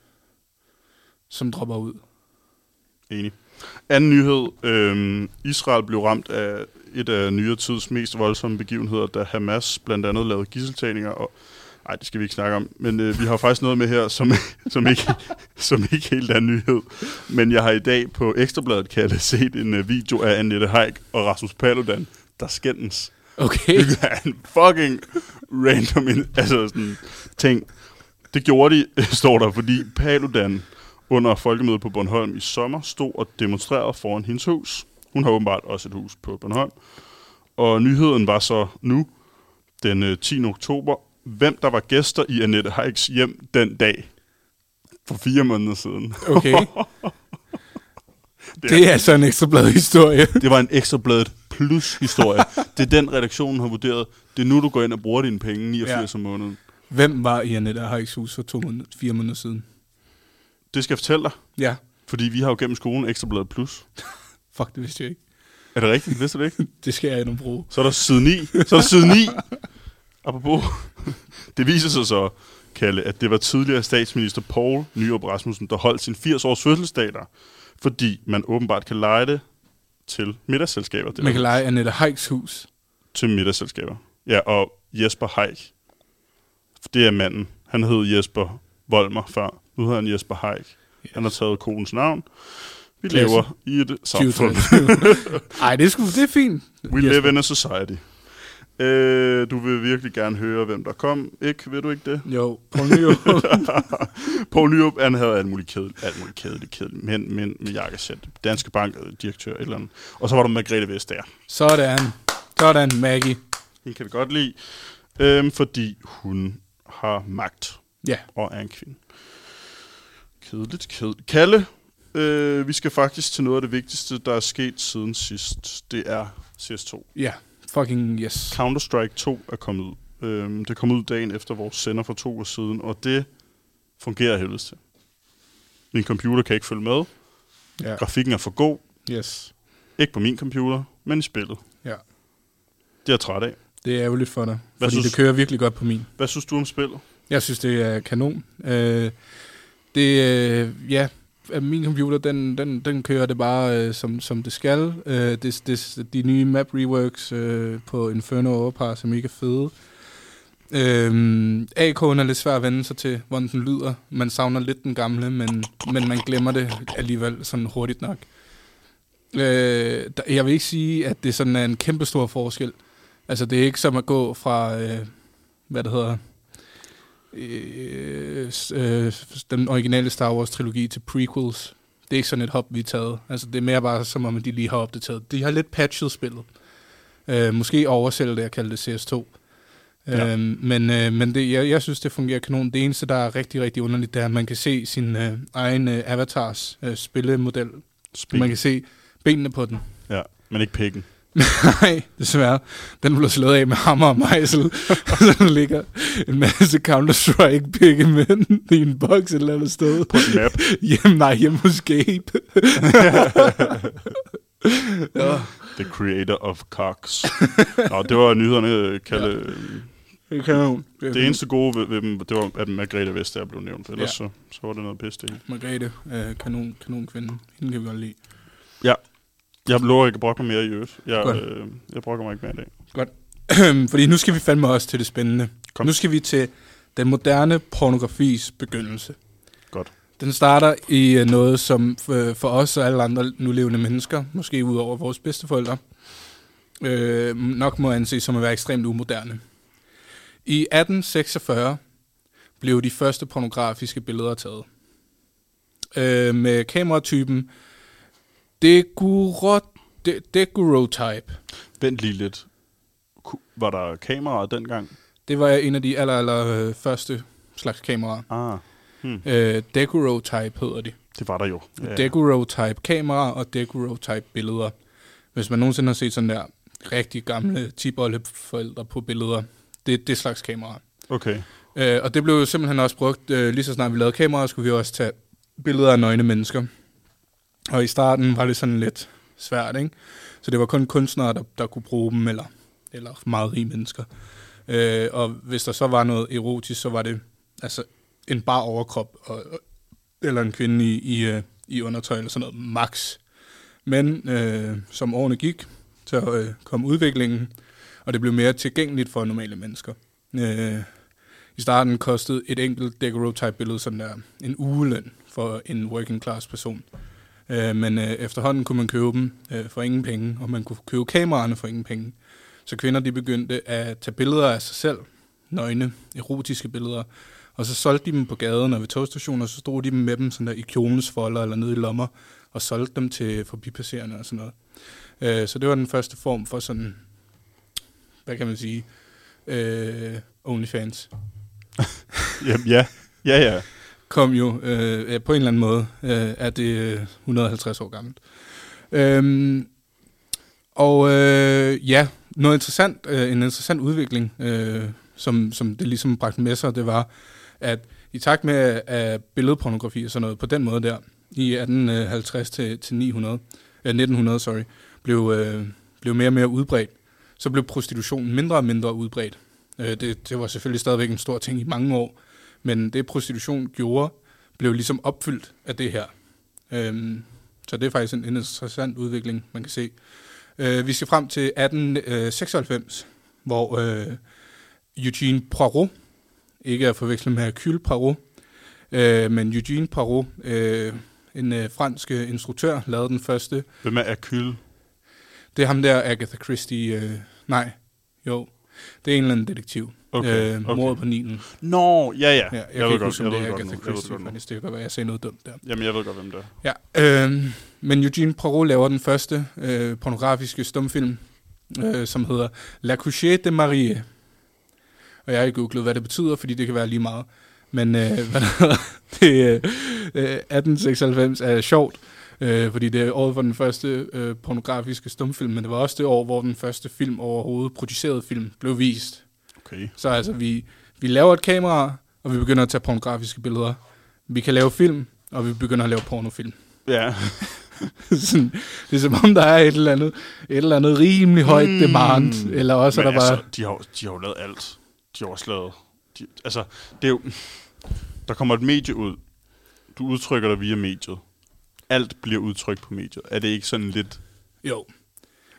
som dropper ud. Enig. Anden nyhed. Øhm, Israel blev ramt af et af nyere tids mest voldsomme begivenheder, da Hamas blandt andet lavede gisseltagninger. Og, nej, det skal vi ikke snakke om. Men øh, vi har faktisk noget med her, som, (laughs) som, ikke, som ikke helt er nyhed. Men jeg har i dag på Ekstrabladet, kan jeg set en øh, video af Annette Haik og Rasmus Paludan, der skændes. Okay. Det er en fucking random in, altså sådan, ting. Det gjorde de, (laughs) står der, fordi Paludan under folkemødet på Bornholm i sommer stod og demonstrerede foran hendes hus. Hun har åbenbart også et hus på Bornholm. Og nyheden var så nu, den øh, 10. oktober, hvem der var gæster i Annette Heiks hjem den dag for fire måneder siden. Okay. (laughs) det er altså en ekstrablad historie. Det var en ekstrabladet plus historie. Det er den, redaktionen har vurderet. Det er nu, du går ind og bruger dine penge 89 ja. om måneden. Hvem var i Annette Heiks hus for to måneder, fire måneder siden? Det skal jeg fortælle dig, Ja. fordi vi har jo gennem skolen ekstrabladet plus. Fuck, det vidste jeg ikke. Er det rigtigt? Vidste du det ikke? (laughs) Det skal jeg endnu bruge. Så er der side 9. Så er der side 9. Apropos. Det viser sig så, Kalle, at det var tidligere statsminister Paul Nyrup Rasmussen, der holdt sin 80-års fødselsdag der. Fordi man åbenbart kan lege det til middagsselskaber. Det Man kan lege Annette Heiks hus. til middagsselskaber. Ja, og Jesper Haik. Det er manden. Han hed Jesper Volmer før. Nu hedder han Jesper Haik. Yes. Han har taget konens navn. Vi Klasse. lever i et samfund. 2023. (laughs) Ej, det er, sgu, det er fint. We live in a society. Øh, du vil virkelig gerne høre, hvem der kom. Ikke? Ved du ikke det? Jo, Poul Nyrup. (laughs) Poul Nyrup, han havde alt muligt kedeligt, alt muligt kedeligt, kedeligt. Mænd, mænd med jakkesæt. Danske Bank, direktør, et eller andet. Og så var der Margrethe Vestager. Sådan. Sådan, Maggie. Hende kan vi godt lide, øhm, fordi hun har magt Ja, og er en kvinde. Kedeligt, kedeligt. Kalle, øh, vi skal faktisk til noget af det vigtigste, der er sket siden sidst. Det er CS2. ja. Fucking yes. Counter-Strike 2 er kommet ud. Øhm, det kom ud dagen efter vores sender for to år siden, og det fungerer helvedes til. Min computer kan ikke følge med. Ja. Grafikken er for god. Yes. Ikke på min computer, men i spillet. Ja. Det er jeg træt af. Det er ærgerligt for dig, Hvad fordi synes- det kører virkelig godt på min. Hvad synes du om spillet? Jeg synes, det er kanon. Øh, det, øh, ja, at min computer, den, den, den kører det bare, øh, som, som det skal. Øh, det, det, de nye map reworks øh, på Inferno Overpass er mega fede. Øh, AK'en er lidt svær at vende sig til, hvordan den lyder. Man savner lidt den gamle, men, men man glemmer det alligevel sådan hurtigt nok. Øh, der, jeg vil ikke sige, at det sådan er en kæmpe stor forskel. Altså, det er ikke som at gå fra, øh, hvad det hedder, øh, øh, den originale Star Wars-trilogi til prequels. Det er ikke sådan et hop, vi er taget. Altså, det er mere bare som om, de lige har opdateret. De har lidt patchet spillet. Øh, måske oversælge det, jeg kalder det CS2. Ja. Øhm, men øh, men det, jeg, jeg synes, det fungerer kanon. Det eneste, der er rigtig, rigtig underligt, det er, at man kan se sin øh, egen øh, avatars øh, spillemodel. Spil. Man kan se benene på den. Ja, men ikke pikken. (laughs) Nej, desværre. Den blev slået af med hammer og mejsel, så ligger en masse Counter-Strike pikkemænd i en boks et eller andet sted. På et map. (laughs) Hjemme, nej, hjemme hos Gabe. (laughs) ja, The creator of Cox. Nå, det var nyhederne, Kalle. det er kanon. Det eneste gode ved, ved dem, det var, at Margrethe Vestager blev nævnt. Ellers Ja. så, så var det noget bedst det. Margrethe, øh, kanon, kanon kvinde. Hende kan vi godt lide. Jeg lover ikke at brokke mig mere i øvrigt. Jeg, Godt. øh, jeg brokker mig ikke mere i dag. (clears throat) Fordi nu skal vi fandme også til det spændende. Kom. Nu skal vi til den moderne pornografis begyndelse. Godt. Den starter i øh, noget, som for, for os og alle andre nulevende mennesker, måske ud over vores bedsteforældre, øh, nok må anses som at være ekstremt umoderne. I 1846 blev de første pornografiske billeder taget. Øh, med kameratypen Deguro, de, Degurotype. Vent lige lidt. Var der kameraer dengang? Det var en af de aller, aller øh, første slags kameraer. Ah, Øh, Degurotype hedder de. det var der jo. Ja. Degurotype kamera og Degurotype billeder. Hvis man nogensinde har set sådan der rigtig gamle tipoldeforældre på billeder, det er det slags kamera. Okay. Øh, og det blev jo simpelthen også brugt, øh, lige så snart vi lavede kameraer, skulle vi også tage billeder af nøgne mennesker. Og i starten var det sådan lidt svært, ikke? Så det var kun kunstnere, der, der kunne bruge dem, eller, eller meget rige mennesker. Øh, og hvis der så var noget erotisk, så var det altså en bar overkrop, og, eller en kvinde i, i, øh, i undertøj, eller sådan noget, max. Men øh, som årene gik, så øh, kom udviklingen, og det blev mere tilgængeligt for normale mennesker. Øh, I starten kostede et enkelt daguerreotype-billede sådan der en ugeløn for en working class person. Øh, men øh, efterhånden kunne man købe dem øh, for ingen penge, og man kunne købe kameraerne for ingen penge. Så kvinder de begyndte at tage billeder af sig selv, nøgne, erotiske billeder, og så solgte de dem på gaden og ved togstationer, så stod de dem med dem sådan der i kjolens folder eller nede i lommer, og solgte dem til forbipasserende og sådan noget. Øh, så det var den første form for sådan, hvad kan man sige, øh, OnlyFans. (laughs) Jamen, ja, ja, ja kom jo øh, på en eller anden måde, øh, er det øh, 150 år gammelt. Øhm, og øh, ja, noget interessant, øh, en interessant udvikling, øh, som, som det ligesom bragte med sig, det var, at i takt med at billedpornografi og sådan noget, på den måde der, i 1850 til, til 900, øh, 1900, sorry, blev, øh, blev mere og mere udbredt, så blev prostitutionen mindre og mindre udbredt. Øh, det, det var selvfølgelig stadigvæk en stor ting i mange år, men det prostitution gjorde, blev ligesom opfyldt af det her. Øhm, så det er faktisk en, en interessant udvikling, man kan se. Øh, vi skal frem til 1896, hvor øh, Eugene Poirot, ikke at forveksle med Hercule Poirot, øh, men Eugene Poirot, øh, en øh, fransk øh, instruktør, lavede den første. Hvem er Hercule? Det er ham der, Agatha Christie. Øh, nej, jo. Det er en eller anden detektiv. Okay, øh, okay. Mordet på Nilen. Nå, ja, ja. Ja, jeg, jeg kan ikke huske, om det er ved Agatha godt nu. Jeg ved Christie, faktisk. Det kan godt være, jeg sagde noget dumt der. Jamen, jeg ved godt, hvem det er. Ja, øh, men Eugene Poirot laver den første øh, pornografiske stumfilm, øh, som hedder La Couche de Marie. Og jeg har ikke googlet, hvad det betyder, fordi det kan være lige meget. Men øh, (laughs) hvad der hedder, det, øh, 1896 er sjovt, øh, fordi det er året for den første øh, pornografiske stumfilm, men det var også det år, hvor den første film overhovedet, produceret film, blev vist. Okay. Så altså, vi, vi laver et kamera, og vi begynder at tage pornografiske billeder. Vi kan lave film, og vi begynder at lave pornofilm. Ja. (laughs) sådan, det er som om, der er et eller andet, et eller andet rimelig højt mm. demand, eller også er Men der bare... altså, de har, de har jo lavet alt. De har også lavet... De, altså, det er jo... Der kommer et medie ud. Du udtrykker dig via mediet. Alt bliver udtrykt på mediet. Er det ikke sådan lidt... Jo,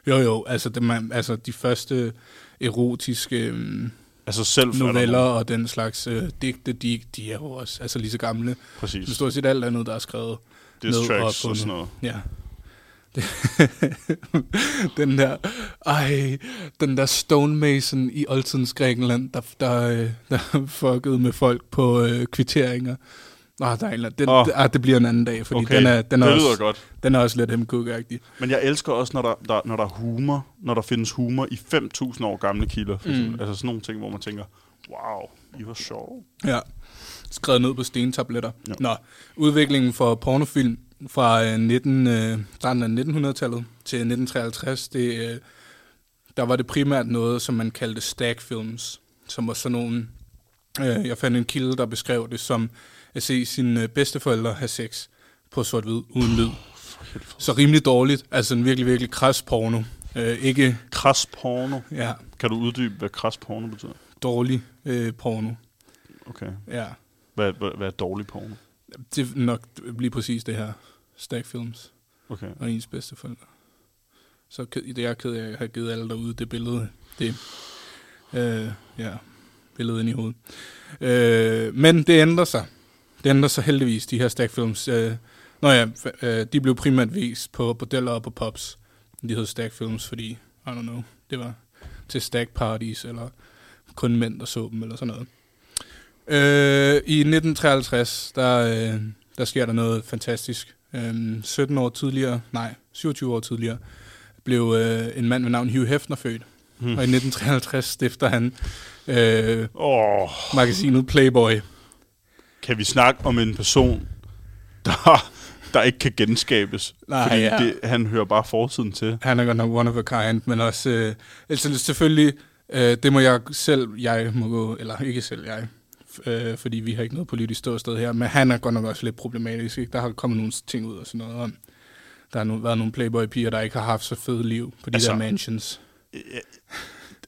jo, jo. Altså, det, man, altså de første erotiske øhm, Altså selv er noveller nogen- og den slags øh, digte, de, de er jo også altså, lige så gamle. Præcis. Det stort set alt andet, der er skrevet. Diss tracks og og sådan noget. Ja. (laughs) Den der, ej, den der stonemason i oldtidens Grækenland, der, der, øh, der fuckede med folk på øh, kvitteringer. Der en, eller- den, oh. ah, det bliver en anden dag, fordi Okay, den er, den er det også, godt. den er også lidt hemcook-agtig. Men jeg elsker også, når der, der, når der er humor, når der findes humor i 5.000 år gamle kilder. For mm. Altså sådan nogle ting, hvor man tænker, wow, I var sjove. Ja, skrevet ned på stentabletter. Ja. Nå, udviklingen for pornofilm fra øh, 19, øh, starten af 1900-tallet til 1953, det, øh, der var det primært noget, som man kaldte stagfilms, som var sådan nogle... Øh, jeg fandt en kilde, der beskrev det som at se sine øh, bedsteforældre have sex på sort-hvid, uden lyd. Så rimelig dårligt, altså en virkelig, virkelig kras porno. Øh, ikke, Kras porno. ja, Kan du uddybe, hvad kras porno betyder? dårlig øh, porno. Okay. Ja. Hvad, hvad, hvad er dårlig porno? Det er nok lige præcis det her. Stagfilms Okay. og ens bedste forældre. Så det er jeg ked af at have givet alle derude det billede. Det, øh, ja, billede ind i hovedet. Øh, men det ændrer sig. Det ændrer sig heldigvis, de her stagfilms. Øh, nå ja, øh, de blev primært vist på bordeller og på pubs. De hed stagfilms, fordi, I don't know, det var til stag parties, eller kun mænd, der så dem, eller sådan noget. Øh, I 1953, der, øh, der sker der noget fantastisk. Øh, 17 år tidligere, nej, 27 år tidligere, blev øh, en mand ved navn Hugh Hefner født. Hmm. Og i 1953 stifter han øh, Åh, magasinet Playboy. Kan vi snakke om en person, der, der ikke kan genskabes? Nej, fordi ja. det, han hører bare fortiden til. Han er godt nok one of a kind, men også, øh, altså selvfølgelig, øh, det må jeg selv, jeg må gå, eller ikke selv jeg, øh, fordi vi har ikke noget politisk ståsted her, men han er godt nok også lidt problematisk. Ikke? Der har kommet nogle ting ud og sådan noget om, der har nu været nogle playboy-piger, der ikke har haft så fede liv på de Altså, der mansions. Jeg,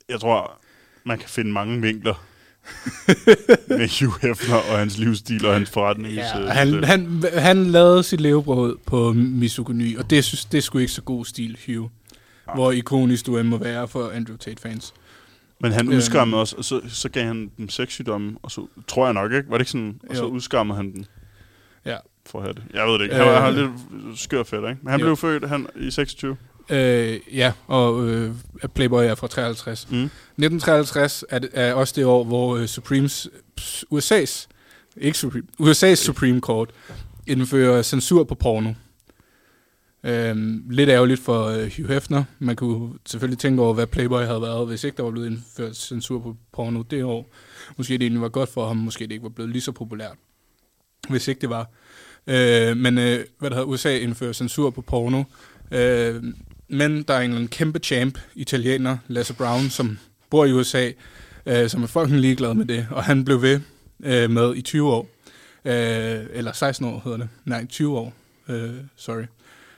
jeg tror, man kan finde mange vinkler med Hugh Hefner og hans livsstil og hans forretning. Ja, han, han, han lavede sit levebrød på misogyni, og det, synes, det er sgu ikke så god stil, Hugh. Hvor ikonisk du end må være for Andrew Tate-fans. Men han Øhm. udskammede også, og så, så gav han dem sexsygdomme, og så tror jeg nok, ikke? Var det ikke sådan? Og så udskammede han den Ja. for at have det. Jeg ved det ikke. Han var, Øh. han var lidt skør fedt, ikke? Men han Jo. blev født han, i 26. Øh, ja, og øh, Playboy er fra 53. Mm. 1953 er, det, er også det år, hvor øh, Supremes, USA's, ikke Supreme, USA's Supreme Court indfører censur på porno. Øhm, lidt ærgerligt for øh, Hugh Hefner. Man kunne selvfølgelig tænke over, hvad Playboy havde været, hvis ikke der var blevet indført censur på porno det år. Måske det egentlig var godt for ham, måske det ikke var blevet lige så populært, hvis ikke det var. Øh, men øh, hvad der hedder, USA indfører censur på porno. Øh, men der er en anden kæmpe champ, italiener, Lasse Brown, som bor i USA, øh, som er fucking ligeglad med det, og han blev ved øh, med i 20 år, øh, eller 16 år hedder det, nej, 20 år, øh, sorry,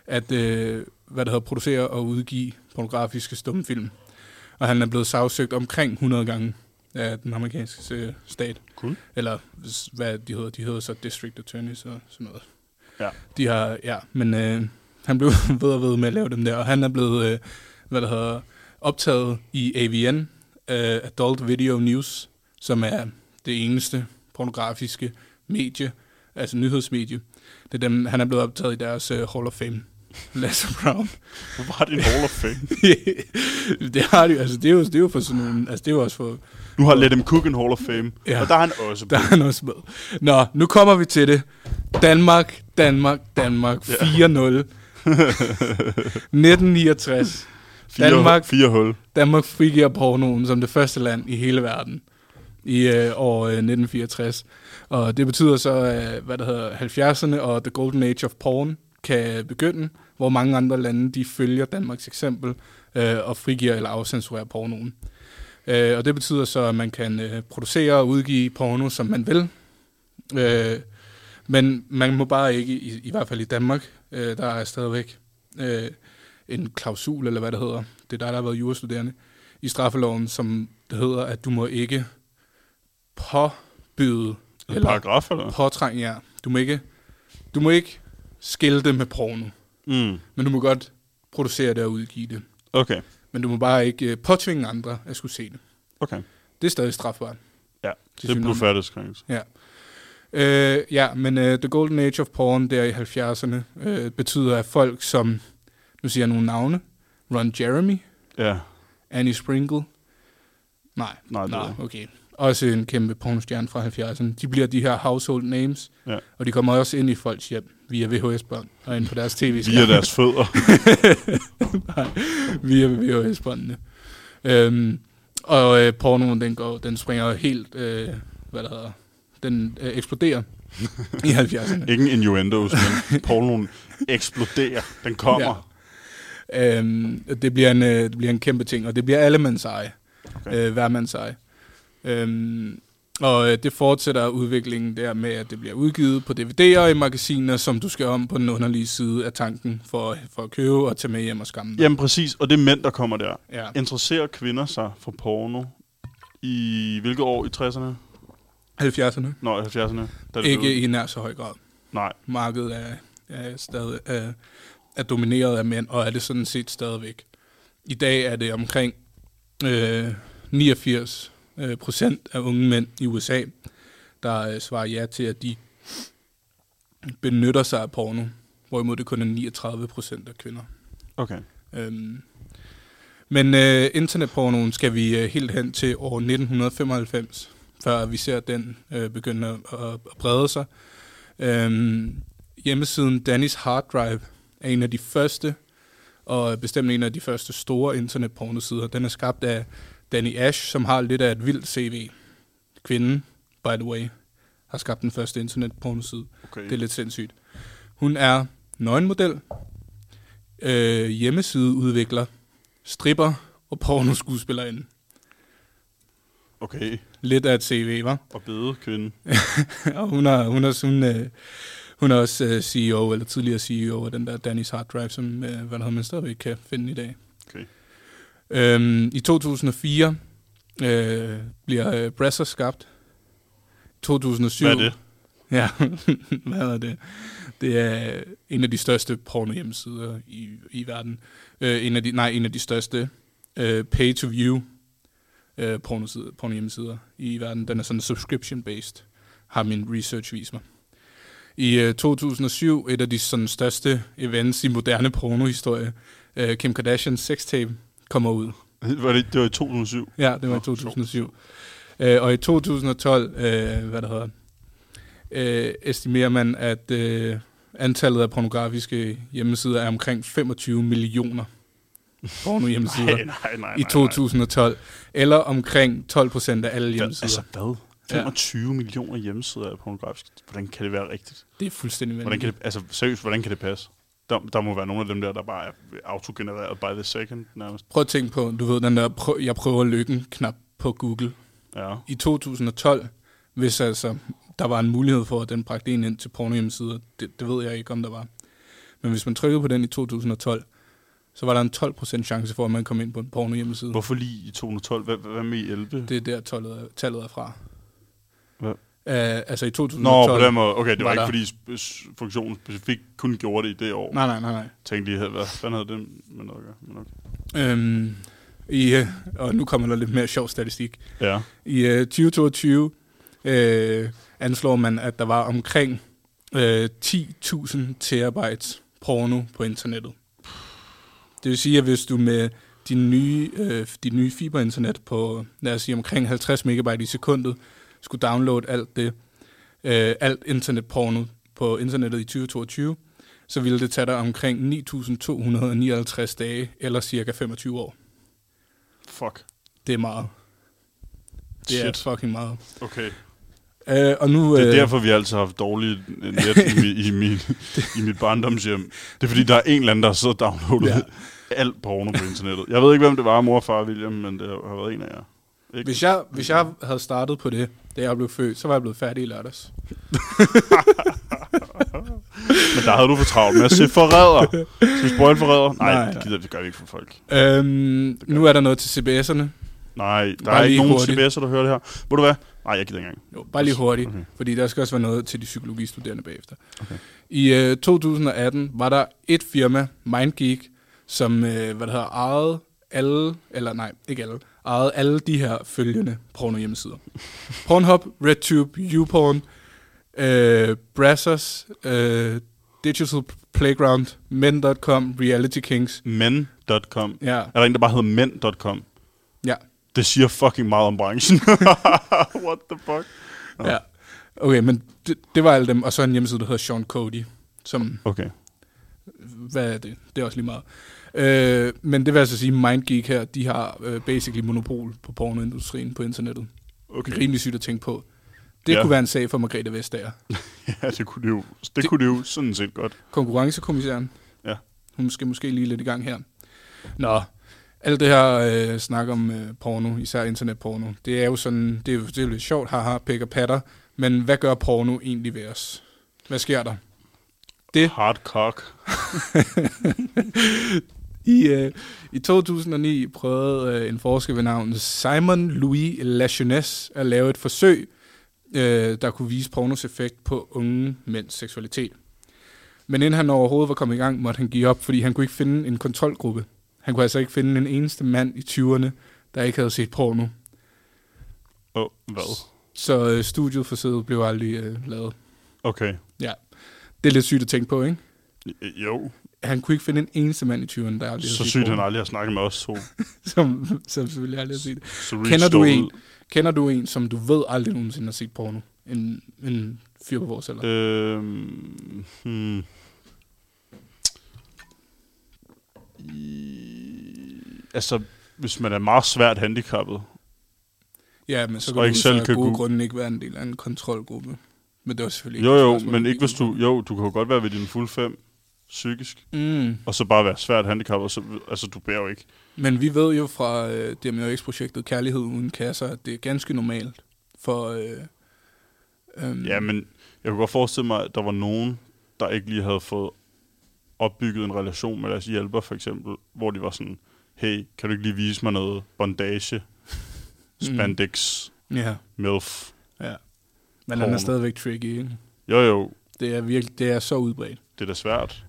at, øh, hvad der hedder, producere og udgive pornografiske stumfilm. Og han er blevet sagsøgt omkring 100 gange af den amerikanske øh, stat. Cool. Eller hvad de hedder, de hedder så district attorneys og sådan noget. Ja. De har, ja, men øh, han blev (laughs) ved og ved med at lave dem der, og han er blevet, øh, hvad der hedder, optaget i AVN, øh, Adult Video News, som er det eneste pornografiske medie, altså nyhedsmedie. Det er dem, han er blevet optaget i deres øh, Hall of Fame. (laughs) Lasse Brown. Hvor var det en Hall of Fame? (laughs) det har de, altså det er jo, det er jo for sådan nogle, altså det er jo også for, Nu har Let Him Cook en Hall of Fame, Ja. og der er han også der på. er han også med. Nå, nu kommer vi til det. Danmark, Danmark, Danmark, 4-0. (laughs) 1969. Fire, Danmark. Fire hul. Danmark frigiver pornoen som det første land i hele verden i øh, år øh, 1964. Og det betyder så, øh, hvad der hedder 70'erne og The Golden Age of Porn kan begynde, hvor mange andre lande de følger Danmarks eksempel øh, og frigiver eller afcensurerer pornoen. Øh, og det betyder så, at man kan øh, producere og udgive porno, som man vil. Øh, men man må bare ikke, i, i hvert fald i Danmark, øh, der er stadigvæk øh, en klausul, eller hvad det hedder. Det er dig, der har været jurastuderende i straffeloven, som det hedder, at du må ikke påbyde En eller paragraf, eller? påtrænge jer. Du må ikke, du må ikke skilte med porno, Mm. men du må godt producere det og udgive det. Okay, Men du må bare ikke øh, påtvinge andre at skulle se det. okay. Det er stadig strafbart. Ja, det er blodfærdighedskrænkelse. Ja. Øh, ja, men uh, The Golden Age of Porn der i 70'erne øh, betyder, at folk som, nu siger jeg nogle navne, Ron Jeremy, Ja, Annie Sprinkle, nej, nej, nej, okay, også en kæmpe pornostjerne fra 70'erne. De bliver de her household names, Ja. og de kommer også ind i folks hjem via VHS-bånd og ind på deres tv via deres fødder. (laughs) via VHS-båndene. Øhm, og øh, pornoen, den, går, den springer helt, øh, hvad der hedder, den øh, eksploderer i 70'erne. Ingen innuendos, men pornoen eksploderer. Den kommer. Øhm, det, bliver en, øh, det bliver en kæmpe ting, og det bliver alle mands eje. Okay. Øh, hver mands eje. Øhm, og øh, det fortsætter udviklingen der med, at det bliver udgivet på DVD'er i magasiner, som du skal om på den underlige side af tanken for, for at købe og tage med hjem og skamme dig. Jamen præcis, og det er mænd, der kommer der. Ja. Interesserer kvinder sig for porno i hvilket år i 60'erne? 70'erne. Nå, i 70'erne? Da det blev- Ikke i nær så høj grad. Nej, Markedet er, er stadig er, er domineret af mænd, og er det sådan set stadigvæk. I dag er det omkring øh, 89 øh, procent af unge mænd i USA, der øh, svarer ja til, at de benytter sig af porno, hvorimod det kun er 39 procent af kvinder. okay. Øhm, men øh, internetpornoen skal vi øh, helt hen til år 1995, før vi ser den øh, begynde at, at, brede sig. Øhm, hjemmesiden Danny's Hard Drive er en af de første, og bestemt en af de første store internetpornosider. Den er skabt af Danny Ash, som har lidt af et vildt CV. Kvinden, by the way, har skabt den første internetpornoside. okay. Det er lidt sindssygt. Hun er nøgenmodel, øh, hjemmesideudvikler, stripper og pornoskuespillerinde. Okay, Lidt af et CV, var. og bede kvinde. (laughs) og hun er, hun er, hun, øh, hun er også øh, CEO, eller tidligere CEO af den der Danny's Hard Drive, som øh, hvad der hedder, man stadigvæk kan finde i dag. Okay. Øhm, I 2004 øh, bliver øh, Brasser skabt. 2007. Hvad er det? (laughs) Ja, (laughs) hvad er det? Det er en af de største porno-hjemmesider i, i verden. Øh, en af de, nej, en af de største øh, pay-to-view øh, pornosider, porno-hjemmesider i verden. Den er sådan subscription-based, har min research vist mig. I øh, 2007, et af de sådan, største events i moderne pornohistorie, øh, Kim Kardashians sextape kommer ud. Var det, det var i 2007? Ja, det var i Nå, 2007. Øh, og i 2012, øh, hvad der hedder, øh, estimerer man, at øh, antallet af pornografiske hjemmesider er omkring 25 millioner porno hjemmesider Nej, nej, nej, nej. i 2012. Eller omkring 12 procent af alle nej. hjemmesider. Altså hvad? Ja. 25 millioner hjemmesider er pornografisk. Hvordan kan det være rigtigt? det er fuldstændig Hvordan vanvittigt. kan det, altså seriøst, hvordan kan det passe? Der, der må være nogle af dem der, der bare er autogenereret by the second nærmest. Prøv at tænke på, du ved, den der prøv, jeg prøver lykken-knap på Google. Ja. I 2012, hvis altså der var en mulighed for, at den bragte en ind til porno hjemmesider, det, det ved jeg ikke, om der var. Men hvis man trykkede på den i 2012, så var der en 12% chance for, at man kom ind på en porno hjemmeside. Hvorfor lige i 2012? Hvad, hvad med i 11? Det er der, tallet er, tallet er fra. Hvad? Uh, altså i 2012... Nå, på den måde. Okay, det var, var ikke der- fordi sp- funktionen specifikt kun gjorde det i det år. Nej, nej, nej, nej. Tænkte lige, hvad fanden havde det med noget at gøre? Men okay. Øhm, i, øh, og nu kommer der lidt mere sjov statistik. Ja. I øh, 2022 øh, anslår man, at der var omkring øh, 10.000 terabytes porno på internettet. Det vil sige, at hvis du med din nye, øh, dit nye fiberinternet på, lad os sige, omkring 50 megabyte i sekundet, skulle downloade alt det, øh, alt internetporno på internettet i 2022, så ville det tage dig omkring 9.259 dage, eller cirka 25 år. Fuck. Det er meget. Det er Shit. fucking meget. Okay. Øh, og nu, Det er øh, derfor, vi altid har haft dårligt net i, mi, i, min, (laughs) i mit barndomshjem. Det er fordi, der er en eller anden, der har siddet og downloadet Ja. alt porno på internettet. Jeg ved ikke, hvem det var, mor og far William, men det har været en af jer. Ikke? hvis, jeg, hvis jeg havde startet på det, da jeg blev født, så var jeg blevet færdig i lørdags. (laughs) Men der havde du for travlt med at se forræder. Skal vi spoil forræder? Nej, Nej, nej, det gider vi, gør vi ikke for folk. Øhm, nu er der noget til CBS'erne. Nej, der Bare er ikke nogen hurtigt. CBS'er, der hører det her. Ved du hvad? Nej, jeg gider ikke engang. Jo, bare lige hurtigt, Okay. fordi der skal også være noget til de psykologistuderende bagefter. Okay. I øh, 2018 var der et firma, MindGeek, som øh, hvad det hedder, ejede alle, eller nej, ikke alle, ejede alle de her følgende porno hjemmesider. (laughs) Pornhub, RedTube, YouPorn, øh, Brazzers, øh, Digital Playground, Men.com, Reality Kings. Men.com. Ja, Er der en, der bare hedder men.com? ja, Det siger fucking meget om branchen. (laughs) What the fuck? Nå. ja. Okay, men det, det var alle dem, og så en hjemmeside, der hedder Sean Cody, som Okay. hvad er det? Det er også lige meget. Øh, men det vil altså sige, MindGeek her, de har øh, basically monopol på pornoindustrien på internettet. okay. Rimelig sygt at tænke på. Det Ja. kunne være en sag for Margrethe Vestager. (laughs) Ja, det kunne det jo, det, Det- det kunne det jo sådan set godt. Konkurrencekommissæren. Ja. Hun skal måske lige lidt i gang her. Nå, alt det her øh, snak om øh, porno, især internetporno, det er jo sådan, det er jo, det er jo lidt sjovt, haha, pik og patter, men hvad gør porno egentlig ved os? Hvad sker der? Det- Hard cock. (laughs) I, øh, I 2009 prøvede øh, en forsker ved navn Simon Louis Lachenes at lave et forsøg, øh, der kunne vise pornos effekt på unge mænds seksualitet. Men inden han overhovedet var kommet i gang, måtte han give op, fordi han kunne ikke finde en kontrolgruppe. Han kunne altså ikke finde en eneste mand i 20'erne, der ikke havde set porno. Åh, oh, hvad? Så øh, studiet forsøget blev aldrig øh, lavet. Okay. Ja, det er lidt sygt at tænke på, ikke? Jo, Han kunne ikke finde en eneste mand i 20'erne, der aldrig så sygt porno. han aldrig har snakket med os to. (laughs) Som, som selvfølgelig aldrig har set det. Kender du en? Kender du en, som du ved aldrig nogensinde har set porno? En, en fyr på vores alder? Øh. Øhm, hmm. Altså, hvis man er meget svært handicappet, Ja, men så og kan du ikke selv kan gode grunde ikke være en del af en kontrolgruppe. Men det var selvfølgelig jo jo, men ikke hvis du, jo, du kan jo godt være ved din fuld fem psykisk, Mm. og så bare være svært handicappet, så, altså du bærer jo ikke. Men vi ved jo fra øh, DMX-projektet Kærlighed uden kasser, at det er ganske normalt for... Øh, øhm, Ja, men jeg kunne godt forestille mig, at der var nogen, der ikke lige havde fået opbygget en relation med deres hjælper, for eksempel, hvor de var sådan, hey, kan du ikke lige vise mig noget bondage, spandex, Ja, milf? ja. Men den er Porno. stadigvæk tricky, ikke? Jo jo, Det er, virkelig, det er så udbredt. det er da svært.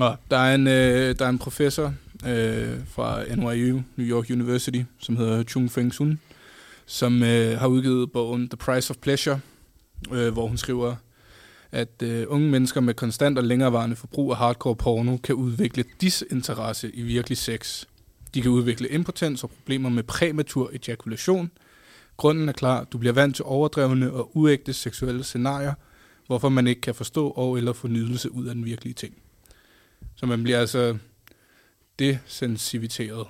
Og der er en, øh, der er en professor øh, fra NYU, New York University, som hedder Chung Feng Sun, som øh, har udgivet bogen The Price of Pleasure, øh, hvor hun skriver, at øh, unge mennesker med konstant og længerevarende forbrug af hardcore porno kan udvikle disinteresse i virkelig sex. De kan udvikle impotens og problemer med præmatur ejakulation. Grunden er klar, du bliver vant til overdrevne og uægte seksuelle scenarier, hvorfor man ikke kan forstå og eller få nydelse ud af den virkelige ting. Så man bliver altså desensiviteret.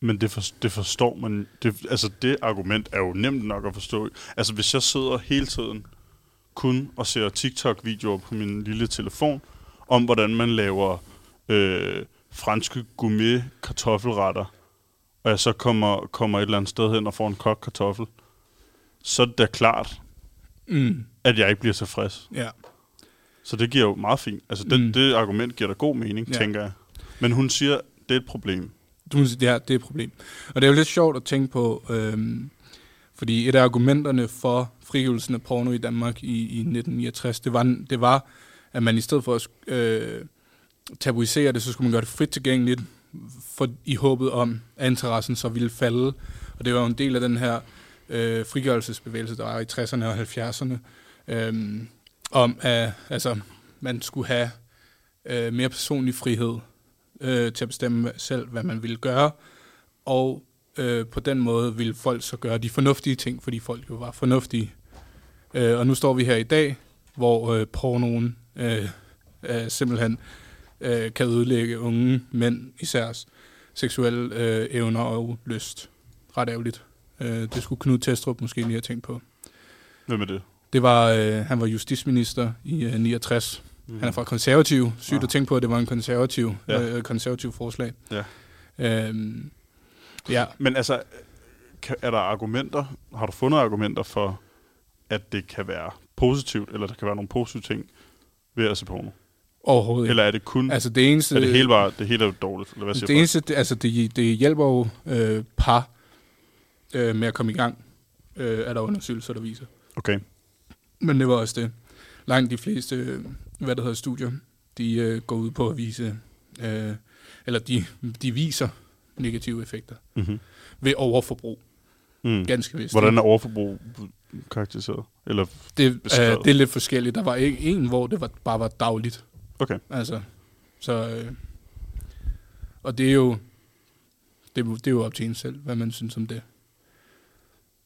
Men det, for, det forstår man. Det, altså, det argument er jo nemt nok at forstå. Altså, hvis jeg sidder hele tiden kun og ser TikTok-videoer på min lille telefon, om hvordan man laver øh, franske gourmet kartoffelretter, og jeg så kommer, kommer et eller andet sted hen og får en kok kartoffel, så er det da klart, Mm. at jeg ikke bliver tilfreds. Ja. Så det giver jo meget fint. Altså, det, Mm. det argument giver da god mening, Ja. ja. tænker jeg. Men hun siger, det er et problem. Du må sige, det er, det er et problem. Og det er jo lidt sjovt at tænke på, øhm, fordi et af argumenterne for frigivelsen af porno i Danmark i, i 1969, det var, det var, at man i stedet for at øh, tabuisere det, så skulle man gøre det frit tilgængeligt, for, i håbet om, at interessen så ville falde. Og det var jo en del af den her øh, frigørelsesbevægelse, der var i 60'erne og 70'erne, øh, om at altså, man skulle have øh, mere personlig frihed øh, til at bestemme selv, hvad man ville gøre, og øh, på den måde ville folk så gøre de fornuftige ting, fordi folk jo var fornuftige. Øh, og nu står vi her i dag, hvor øh, pornoen øh, øh, simpelthen øh, kan ødelægge unge mænd især seksuelle øh, evner og lyst. Ret ærgerligt. Øh, det skulle Knud Testrup måske lige have tænkt på. Hvem er det? Det var, øh, han var justitsminister i øh, 69. Mm. Han er fra konservativ. Sygt Ah. at tænke på, at det var en konservativ, Ja. øh, konservativ forslag. Ja. Øhm, ja, Men altså, kan, er der argumenter, har du fundet argumenter for, at det kan være positivt, eller der kan være nogle positive ting ved at se porno? overhovedet ikke. Eller er det kun, Altså det eneste, er det hele bare, det hele er dårligt? Eller hvad siger det, eneste det, altså det, det hjælper jo øh, par øh, med at komme i gang, øh, er der undersøgelser, der viser. Okay. Men det var også det. Langt de fleste, øh, hvad der hedder studier, de øh, går ud på at vise, øh, eller de, de viser negative effekter Mm-hmm. ved overforbrug, Mm. ganske vist. Hvordan er overforbrug karakteriseret? Eller, det, øh, beskrevet? det er lidt forskelligt. Der var ikke en, hvor det var, bare var dagligt. okay. Altså, så... Øh, og det er jo... Det, er jo- det er jo op til en selv, hvad man synes om det.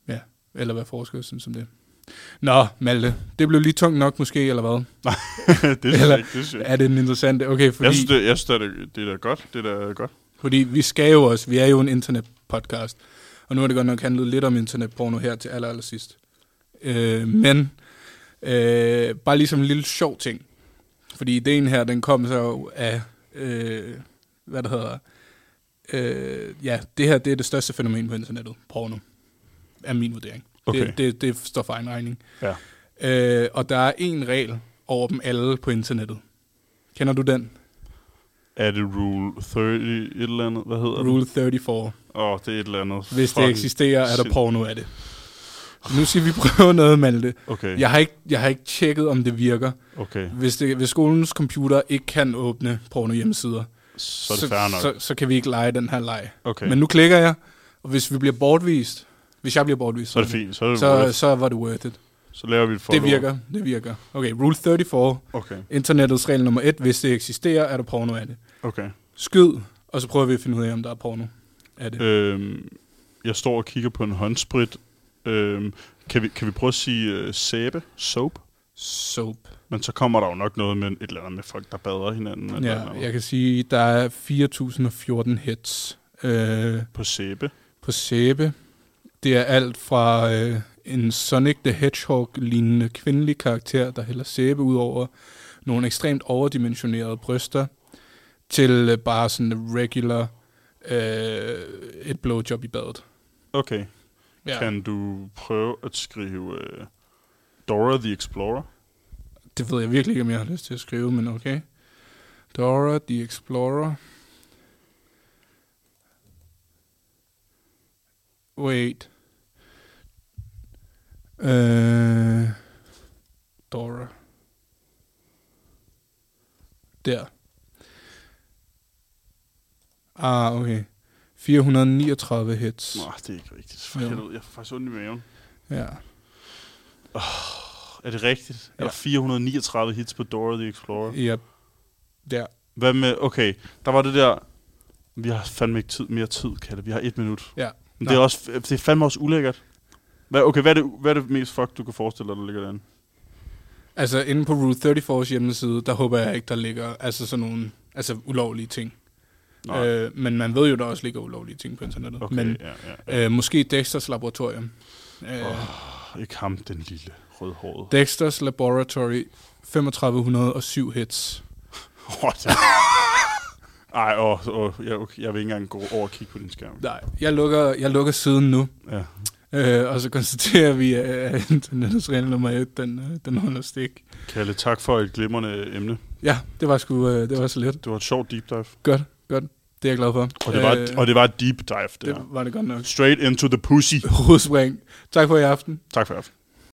Ja, eller hvad forskere synes om det. Nå, Malte, det blev lige tungt nok måske, eller hvad? (laughs) det synes Eller- jeg ikke. Det synes jeg. Er det en interessant... Okay, fordi, jeg synes, det, jeg synes det, det er godt. Det er godt. Fordi vi skal jo også... Vi er jo en internetpodcast. Og nu har det godt nok handlet lidt om internetporno her til aller, aller sidst. Øh, men øh, bare ligesom en lille sjov ting. Fordi ideen her, den kom så af, øh, hvad der hedder, øh, ja, det her det er det største fænomen på internettet, porno, er min vurdering. Okay. Det, det, det står for egen regning. Ja. Øh, og der er en regel over dem alle på internettet. Kender du den? Er det Rule 30 et eller andet? Hvad hedder Rule 34. det? Åh, oh, det er et eller andet. Hvis det eksisterer, er der porno af det. Nu skal vi prøve noget, Malte. Okay, Jeg har ikke, jeg har ikke tjekket, om det virker. okay. Hvis, det, hvis skolens computer ikke kan åbne porno hjemmesider, Så er det fair nok. så, så kan vi ikke lege den her leg. okay. Men nu klikker jeg, og hvis vi bliver bortvist, hvis jeg bliver bortvist, så er det fint. Så, er det så, så, så var det worth it. Så laver vi et Det follow-up. virker, det virker. Okay, rule 34. Okay, Internettets regel nummer 1. Hvis det eksisterer, er der porno af det. okay. Skyd, og så prøver vi at finde ud af, om der er porno af det. Øhm, jeg står og kigger på en håndsprit. Øhm, kan, vi, kan vi prøve at sige øh, sæbe? Soap? Soap. Men så kommer der jo nok noget med et eller andet med folk, der bader hinanden. Eller Ja, noget jeg kan sige, der er 4.014 hits øh, På sæbe. på sæbe. Det er alt fra øh, en Sonic the Hedgehog-lignende kvindelig karakter, der hælder sæbe ud over nogle ekstremt overdimensionerede bryster, til øh, bare sådan regular øh, et blowjob i badet. Okay. Ja. Kan du prøve at skrive øh, Dora the Explorer? Det ved jeg virkelig ikke, om jeg har lyst til at skrive, men okay. Dora the Explorer. Wait. Øh, Dora. Der. Ah, okay. 439 hits. Nej, det er ikke rigtigt. For helvede, jeg får faktisk ondt i maven. Ja. Er det rigtigt? Er Ja. der 439 hits på Dora the Explorer? Ja, der. Hvad med, okay, der var det der, vi har fandme ikke tid, mere tid, Kalle. Vi har et minut. Ja. Men det er, også, det er fandme også ulækkert. Hvad, okay, hvad er, det, hvad er det mest fuck, du kan forestille dig, der ligger derinde? Altså, inde på Route 34's hjemmeside, der håber jeg ikke, der ligger altså sådan nogle altså, ulovlige ting. Nej. Øh, men man ved jo, der også ligger ulovlige ting på internettet. Okay, men ja, ja. øh, måske Dexters Laboratorium. Øh, Oh, ikke ham, den lille rødhårede. Dexters Laboratory, 3507 hits. Det... (laughs) Ej, åh, åh, jeg, jeg vil ikke engang gå over og kigge på din skærm. Nej, jeg lukker, jeg lukker siden nu. Ja. Øh, og så konstaterer vi, at internettets regel nummer 1, den, øh, den holder stik. Kalle, tak for et glimrende emne. Ja, det var sgu, øh, det var så lidt. Det var et sjovt deep dive. Godt, godt. Det er jeg glad for. Og det var, Øh, et, og det var et deep dive, det, det der. var det godt nok. Straight into the pussy. Hovedspring. Tak for i aften. Tak for i aften.